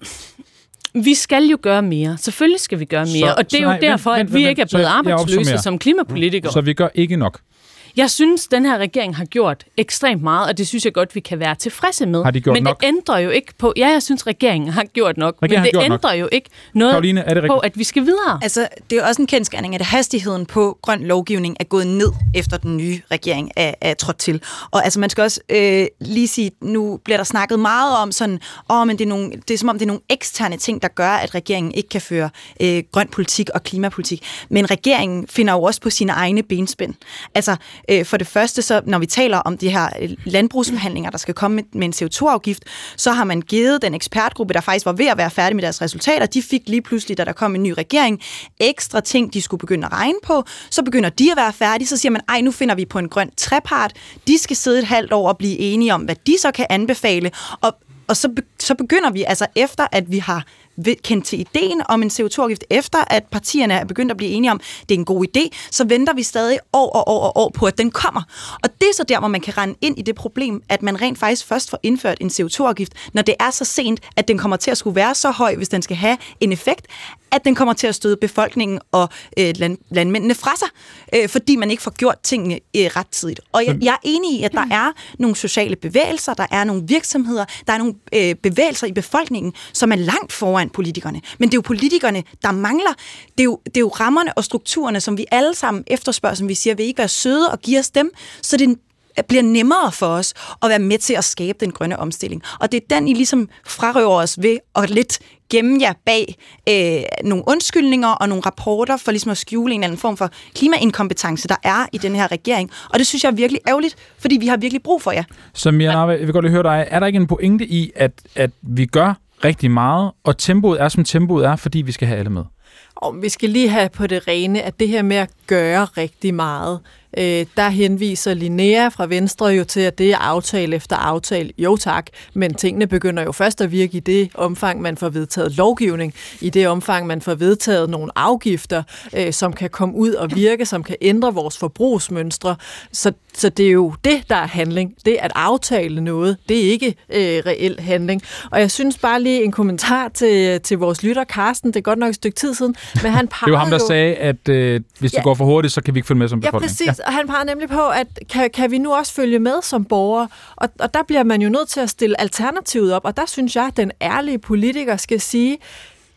vi skal jo gøre mere. Selvfølgelig skal vi gøre mere. Så- og det er så jo nej, derfor, vent, at vi vent, ikke er så blevet jeg arbejdsløse som klimapolitikere. Så vi gør ikke nok. Jeg synes, den her regering har gjort ekstremt meget, og det synes jeg godt, vi kan være tilfredse med. Har de gjort men nok? det ændrer jo ikke på... Ja, jeg synes, regeringen har gjort nok, Regeringen men det gjort nok. ændrer jo ikke noget Karoline, er det på, at vi skal videre. Altså, det er jo også en kendskærning, at hastigheden på grøn lovgivning er gået ned, efter den nye regering er, er trådt til. Og altså, man skal også øh, lige sige, nu bliver der snakket meget om sådan, åh, men det er, nogle, det er som om, det er nogle eksterne ting, der gør, at regeringen ikke kan føre øh, grøn politik og klimapolitik. Men regeringen finder jo også på sine egne benspænd. Altså, øh, for det første, så når vi taler om de her øh, landbrugsforhandlinger, der skal komme med, med en CO2-afgift, så har man givet den ekspertgruppe, der faktisk var ved at være færdig med deres resultater, de fik lige pludselig, da der kom en ny regering, ekstra ting, de skulle begynde at regne på. Så begynder de at være færdige, så siger man, ej, nu finder vi på en grøn trepart. De skal sidde et halvt år og blive enige om, hvad de så kan anbefale. Og, og så, be, så begynder vi, altså efter at vi har kendt til ideen om en CO2-afgift, efter at partierne er begyndt at blive enige om, det er en god idé, så venter vi stadig år og år og år på, at den kommer. Og det er så der, hvor man kan rende ind i det problem, at man rent faktisk først får indført en CO2-afgift, når det er så sent, at den kommer til at skulle være så høj, hvis den skal have en effekt, at den kommer til at støde befolkningen og øh, land, landmændene fra sig, øh, fordi man ikke får gjort tingene øh, rettidigt. Og jeg, jeg er enig i, at der er nogle sociale bevægelser, der er nogle virksomheder, der er nogle øh, bevægelser i befolkningen, som er langt foran politikerne. Men det er jo politikerne, der mangler. Det er jo, det er jo rammerne og strukturerne, som vi alle sammen efterspørger, som vi siger, vil I ikke være søde og give os dem, så det bliver nemmere for os at være med til at skabe den grønne omstilling. Og det er den, I ligesom frarøver os ved at lidt gemme jer bag øh, nogle undskyldninger og nogle rapporter for ligesom at skjule en eller anden form for klimainkompetence, der er i den her regering. Og det synes jeg er virkelig ærgerligt, fordi vi har virkelig brug for jer. Som jeg, jeg vil godt lige høre dig. Er der ikke en pointe i, at, at vi gør rigtig meget, og tempoet er, som tempoet er, fordi vi skal have alle med? Og vi skal lige have på det rene, at det her med at gøre rigtig meget, øh, der henviser Linnea fra Venstre jo til, at det er aftale efter aftale. Jo tak, men tingene begynder jo først at virke i det omfang, man får vedtaget lovgivning, i det omfang, man får vedtaget nogle afgifter, øh, som kan komme ud og virke, som kan ændre vores forbrugsmønstre. Så, så det er jo det, der er handling. Det at aftale noget, det er ikke øh, reel handling. Og jeg synes bare lige en kommentar til, til vores lytter, Carsten, det er godt nok et stykke tid siden, men han Det var ham, der jo- sagde, at øh, hvis Ja. går for hurtigt, så kan vi ikke følge med som Ja, befolkning. præcis. Og han peger nemlig på, at kan, kan vi nu også følge med som borgere? Og, og der bliver man jo nødt til at stille alternativet op, og der synes jeg, at den ærlige politiker skal sige,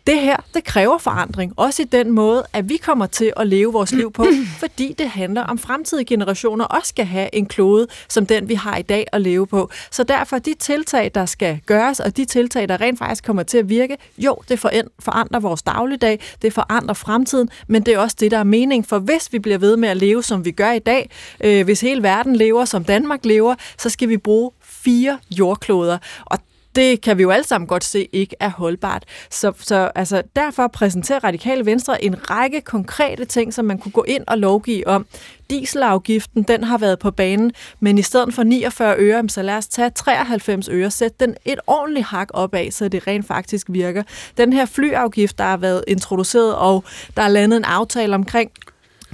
det her, det kræver forandring. Også i den måde, at vi kommer til at leve vores liv på, fordi det handler om fremtidige generationer også skal have en klode, som den vi har i dag at leve på. Så derfor de tiltag, der skal gøres, og de tiltag, der rent faktisk kommer til at virke, jo, det foran- forandrer vores dagligdag, det forandrer fremtiden, men det er også det, der er mening. For hvis vi bliver ved med at leve, som vi gør i dag, øh, hvis hele verden lever, som Danmark lever, så skal vi bruge fire jordkloder. Og det kan vi jo alle sammen godt se ikke er holdbart. Så, så altså, derfor præsenterer Radikale Venstre en række konkrete ting, som man kunne gå ind og lovgive om. Dieselafgiften, den har været på banen, men i stedet for 49 øre, så lad os tage 93 øre, sæt den et ordentligt hak opad, så det rent faktisk virker. Den her flyafgift, der har været introduceret, og der er landet en aftale omkring,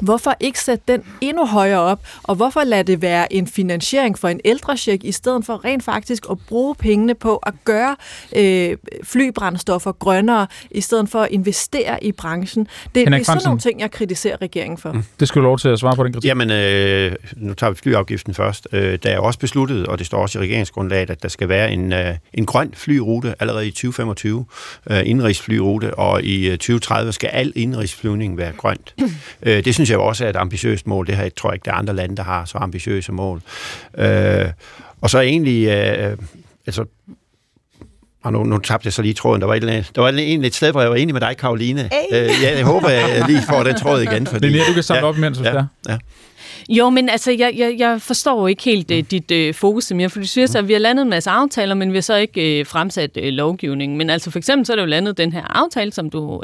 Hvorfor ikke sætte den endnu højere op, og hvorfor lade det være en finansiering for en ældrecheck, i stedet for rent faktisk at bruge pengene på at gøre øh, flybrændstoffer grønnere, i stedet for at investere i branchen. Det, det er sådan nogle ting, jeg kritiserer regeringen for. Mm. Det skal du lov til at svare på den kritik. Jamen, øh, nu tager vi flyafgiften først. Øh, der er også besluttet, og det står også i regeringsgrundlaget, at der skal være en, øh, en grøn flyrute allerede i 2025, øh, indrigsflyrute, og i 2030 skal al indrigsflyvning være grønt. øh, det synes synes jeg også er et ambitiøst mål. Det her jeg tror jeg ikke, der er andre lande, der har så ambitiøse mål. Øh, og så egentlig, øh, altså, og nu, nu tabte jeg så lige tråden. Der var, et, der var egentlig et sted, hvor jeg var enig med dig, Karoline. Hey. Øh, ja, jeg håber, jeg lige får den tråd igen. Fordi, det er mere, du kan samle ja, op imens, ja, ja. Jo, men altså, jeg, jeg, jeg forstår ikke helt uh, dit uh, fokus mere, for du siger så, at vi har landet en masse aftaler, men vi har så ikke uh, fremsat uh, lovgivningen. Men altså, for eksempel så er det jo landet den her aftale, som du uh,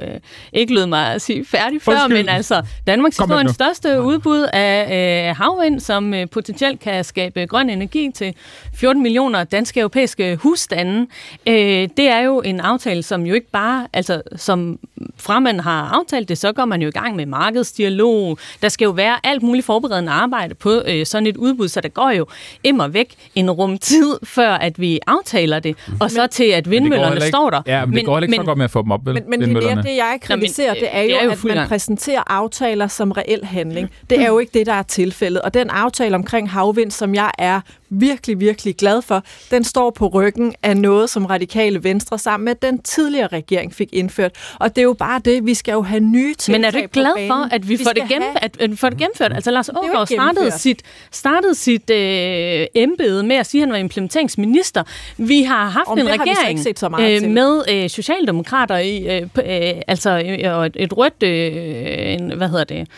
ikke lød mig at sige færdig før, Undskyld. men altså, Danmark skal få en største udbud af uh, havvind, som uh, potentielt kan skabe grøn energi til 14 millioner danske europæiske husstande. Uh, det er jo en aftale, som jo ikke bare, altså, som fra man har aftalt det, så går man jo i gang med markedsdialog. Der skal jo være alt muligt forberedende arbejde på øh, sådan et udbud, så der går jo immer væk en rum tid, før at vi aftaler det, mm. og så til at vindmøllerne ikke, står der. Ja, men, men det går ikke men, så godt med at få dem op, vel? Men, men det, er det, jeg kritiserer, det er jo, det er jo at man gang. præsenterer aftaler som reel handling. Det er jo ikke det, der er tilfældet. Og den aftale omkring havvind, som jeg er virkelig, virkelig glad for, den står på ryggen af noget, som Radikale Venstre sammen med den tidligere regering fik indført. Og det er jo bare det, vi skal jo have nye ting Men er du ikke glad for, at vi, vi får, det gennem, have... at, at vi får det gennemført? Altså Lars Aargaard startede sit, startede sit øh, embede med at sige, at han var implementeringsminister. Vi har haft Om en regering øh, med øh, socialdemokrater i, øh, øh, altså øh, et rødt, øh, en, hvad hedder det,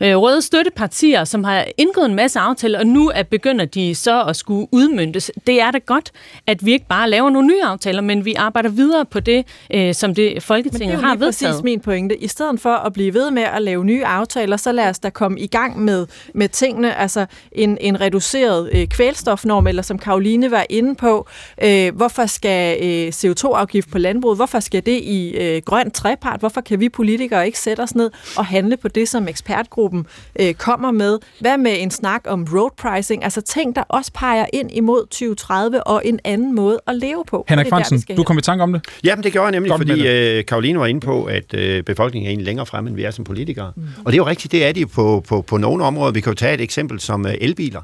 øh, røde støttepartier, som har indgået en masse aftaler, og nu er begynder de så at skulle udmyndtes. Det er da godt, at vi ikke bare laver nogle nye aftaler, men vi arbejder videre på det, øh, som det Folketinget har vedtaget. det er jo præcis min pointe. I stedet for at blive ved med at lave nye aftaler, så lad os da komme i gang med, med tingene. Altså en, en reduceret øh, kvælstofnorm, eller som Karoline var inde på, øh, hvorfor skal øh, CO2-afgift på landbruget, hvorfor skal det i øh, grøn trepart? Hvorfor kan vi politikere ikke sætte os ned og handle på det, som ekspertgruppen Arbejdsgruppen øh, kommer med. Hvad med en snak om road pricing? Altså ting, der også peger ind imod 2030 og en anden måde at leve på. Henrik Fransen, du kom i tanke om det? Jamen det gjorde jeg nemlig, Godt fordi øh, Karoline var inde på, at øh, befolkningen er egentlig længere fremme, end vi er som politikere. Mm. Og det er jo rigtigt, det er de på, på, på nogle områder. Vi kan jo tage et eksempel som øh, elbiler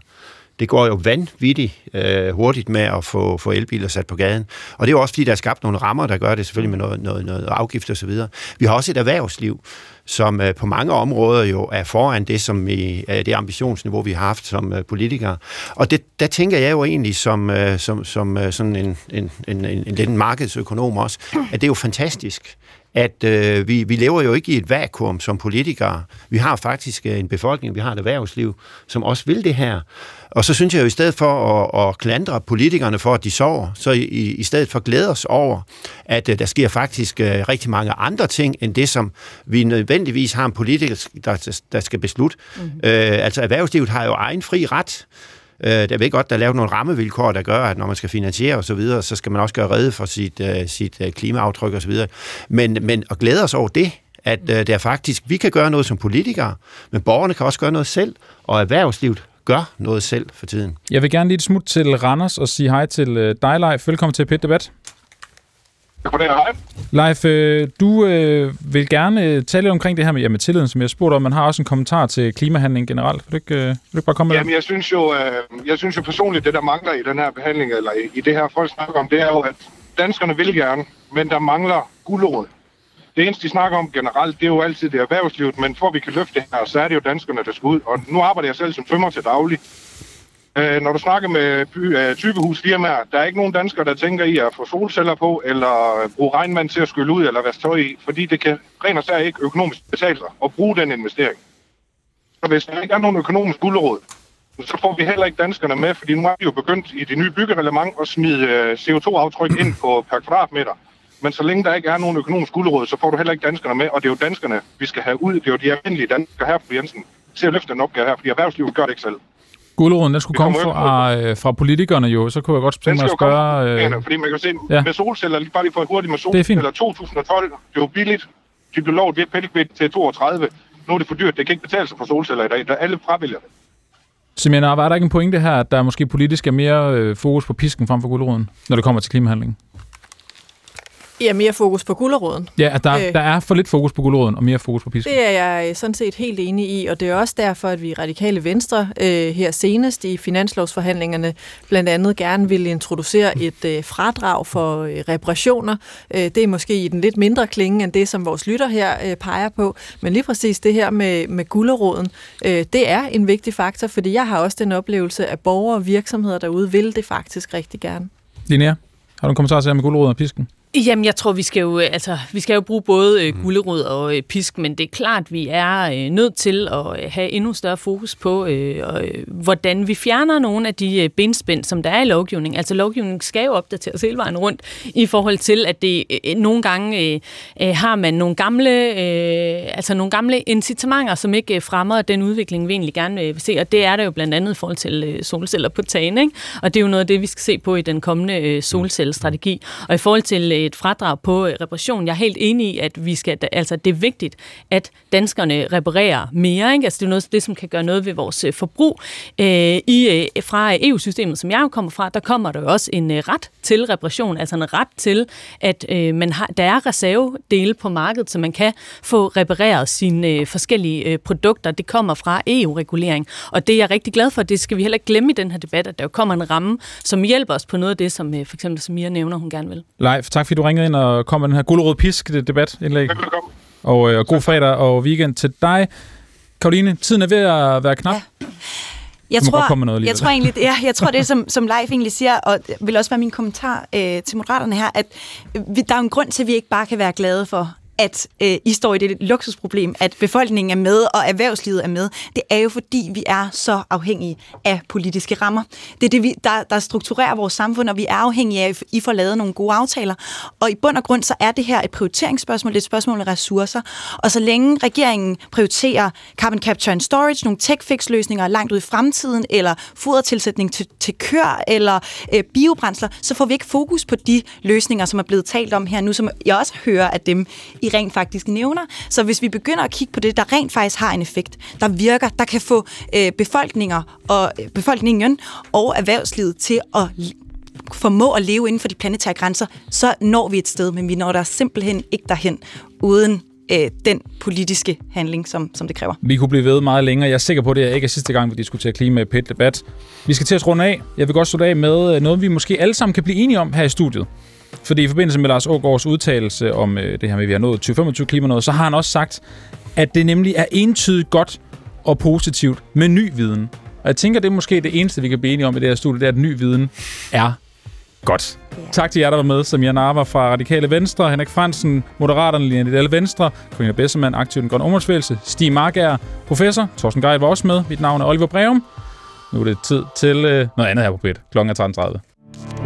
det går jo vanvittigt øh, hurtigt med at få, få elbiler sat på gaden. Og det er jo også, fordi der er skabt nogle rammer, der gør det selvfølgelig med noget, noget, noget afgift og så videre. Vi har også et erhvervsliv, som øh, på mange områder jo er foran det, som vi, øh, det ambitionsniveau, vi har haft som øh, politikere. Og det, der tænker jeg jo egentlig som, øh, som, som øh, sådan en, en, en, en, en lidt markedsøkonom også, at det er jo fantastisk, at øh, vi, vi lever jo ikke i et vakuum som politikere. Vi har faktisk øh, en befolkning, vi har et erhvervsliv, som også vil det her. Og så synes jeg jo, i stedet for at, at klandre politikerne for, at de sover, så i, i stedet for glæde os over, at uh, der sker faktisk uh, rigtig mange andre ting, end det, som vi nødvendigvis har en politiker, der, der skal beslutte. Mm-hmm. Uh, altså erhvervslivet har jo egen fri ret. Uh, der ved godt, der er lavet nogle rammevilkår, der gør, at når man skal finansiere osv., så, videre, så skal man også gøre redde for sit, uh, sit uh, klimaaftryk osv. Men, men at glæde os over det, at uh, der faktisk, vi kan gøre noget som politikere, men borgerne kan også gøre noget selv, og erhvervslivet gør noget selv for tiden. Jeg vil gerne lige et smut til Randers og sige hej til øh, dig, Leif. Velkommen til Pit Debat. Goddag, hej. Leif, øh, du øh, vil gerne øh, tale omkring det her med, ja, med tilliden, som jeg spurgte om. Man har også en kommentar til klimahandling generelt. Vil du ikke, øh, vil du ikke bare komme med Jamen, jeg synes, jo, øh, jeg synes jo personligt, det der mangler i den her behandling, eller i, i det her folk snakker om, det er jo, at danskerne vil gerne, men der mangler guldråd. Det eneste, de snakker om generelt, det er jo altid det erhvervslivet, men for at vi kan løfte det her, så er det jo danskerne, der skal ud. Og nu arbejder jeg selv som tømmer til daglig. Øh, når du snakker med by, øh, typehusfirmaer, der er ikke nogen danskere, der tænker i at få solceller på, eller bruge regnvand til at skylle ud, eller vaske tøj i, fordi det kan rent og sær ikke økonomisk betale sig at bruge den investering. Så hvis der ikke er nogen økonomisk guldråd, så får vi heller ikke danskerne med, fordi nu har vi jo begyndt i det nye byggereglement at smide øh, CO2-aftryk ind på per kvadratmeter. Men så længe der ikke er nogen økonomisk guldråd, så får du heller ikke danskerne med, og det er jo danskerne, vi skal have ud. Det er jo de almindelige danskere her på Jensen til at løfte den opgave her, fordi erhvervslivet gør det ikke selv. Guldråden, den skulle komme fra, øh, fra politikerne jo, så kunne jeg godt tænke mig at spørge... Øh, fordi man kan se, ja. med solceller, lige bare lige for hurtigt med er solceller, 2012, det var billigt. De blev lovet ved pædikvidt til 32. Nu er det for dyrt, det kan ikke betale sig for solceller i dag. Der alle fravælger det. Seminar, var der ikke en pointe her, at der måske politisk er mere øh, fokus på pisken frem for guldråden, når det kommer til klimahandling? Ja, mere fokus på gulderåden. Ja, der, Øh. der er for lidt fokus på guldråden og mere fokus på pisken. Det er jeg sådan set helt enig i, og det er også derfor, at vi Radikale Venstre øh, her senest i finanslovsforhandlingerne blandt andet gerne vil introducere et øh, fradrag for øh, reparationer. Øh, det er måske i den lidt mindre klinge end det, som vores lytter her øh, peger på, men lige præcis det her med, med gulderåden, øh, det er en vigtig faktor, fordi jeg har også den oplevelse, at borgere og virksomheder derude vil det faktisk rigtig gerne. Linnea, har du en kommentar til det med guldråden og pisken? Jamen, jeg tror, vi skal jo, øh, altså, vi skal jo bruge både øh, gulerod og øh, pisk, men det er klart, vi er øh, nødt til at øh, have endnu større fokus på, øh, og, øh, hvordan vi fjerner nogle af de øh, benspænd, som der er i lovgivningen. Altså, lovgivningen skal jo opdateres hele vejen rundt i forhold til, at det øh, nogle gange øh, øh, har man nogle gamle, øh, altså nogle gamle incitamenter, som ikke øh, fremmer den udvikling, vi egentlig gerne øh, vil se, og det er der jo blandt andet i forhold til øh, solceller på tagene, ikke? og det er jo noget af det, vi skal se på i den kommende øh, solcellestrategi. Og i forhold til øh, et fradrag på øh, reparation, jeg er helt enig i, at vi skal, altså det er vigtigt, at danskerne reparerer mere. Ikke? Altså det er noget, det, som kan gøre noget ved vores øh, forbrug. Øh, i, øh, fra EU-systemet, som jeg jo kommer fra, der kommer der jo også en ret til reparation, altså en ret til, at øh, man har, der er reservedele på markedet, så man kan få repareret sine øh, forskellige øh, produkter. Det kommer fra EU-regulering, og det er jeg rigtig glad for. Det skal vi heller ikke glemme i den her debat, at der jo kommer en ramme, som hjælper os på noget af det, som øh, for eksempel Samia nævner, hun gerne vil. Leif, tak fordi du ringede ind og kom med den her guldrød pisk debatindlæg. Og, øh, og god fredag og weekend til dig. Karoline, tiden er ved at være knap. Ja. Jeg tror, noget jeg tror egentlig, ja, jeg tror det, som, som Leif egentlig siger, og det vil også være min kommentar øh, til moderaterne her, at vi, der er jo en grund til, at vi ikke bare kan være glade for, at øh, I står i det luksusproblem, at befolkningen er med, og erhvervslivet er med. Det er jo fordi, vi er så afhængige af politiske rammer. Det er det, vi, der, der strukturerer vores samfund, og vi er afhængige af, at I får lavet nogle gode aftaler. Og i bund og grund, så er det her et prioriteringsspørgsmål, det er et spørgsmål om ressourcer. Og så længe regeringen prioriterer carbon capture and storage, nogle tech-fix-løsninger langt ud i fremtiden, eller fodertilsætning til, til kør, eller øh, biobrændsler, så får vi ikke fokus på de løsninger, som er blevet talt om her nu, som jeg også hører at dem, i rent faktisk nævner. Så hvis vi begynder at kigge på det, der rent faktisk har en effekt, der virker, der kan få øh, befolkninger og øh, befolkningen og erhvervslivet til at formå at leve inden for de planetære grænser, så når vi et sted, men vi når der simpelthen ikke derhen, uden øh, den politiske handling, som, som det kræver. Vi kunne blive ved meget længere. Jeg er sikker på, at det ikke er sidste gang, vi diskuterer klima i pet debat. Vi skal til at runde af. Jeg vil godt slutte af med øh, noget, vi måske alle sammen kan blive enige om her i studiet. Fordi i forbindelse med Lars Ågaards udtalelse om øh, det her med, at vi har nået 2025 klimanået, så har han også sagt, at det nemlig er entydigt godt og positivt med ny viden. Og jeg tænker, det er måske det eneste, vi kan blive enige om i det her studie, det er, at ny viden er godt. Yeah. Tak til jer, der var med, som Jan Arver fra Radikale Venstre, Henrik Fransen, Moderaterne, Lina Lidelle Venstre, Karina Bessermann, aktiv i den grønne områdsvægelse, Stig Markær, professor, Thorsten Geil var også med. Mit navn er Oliver Breum. Nu er det tid til øh, noget andet her på Pet. Klokken er 13.30.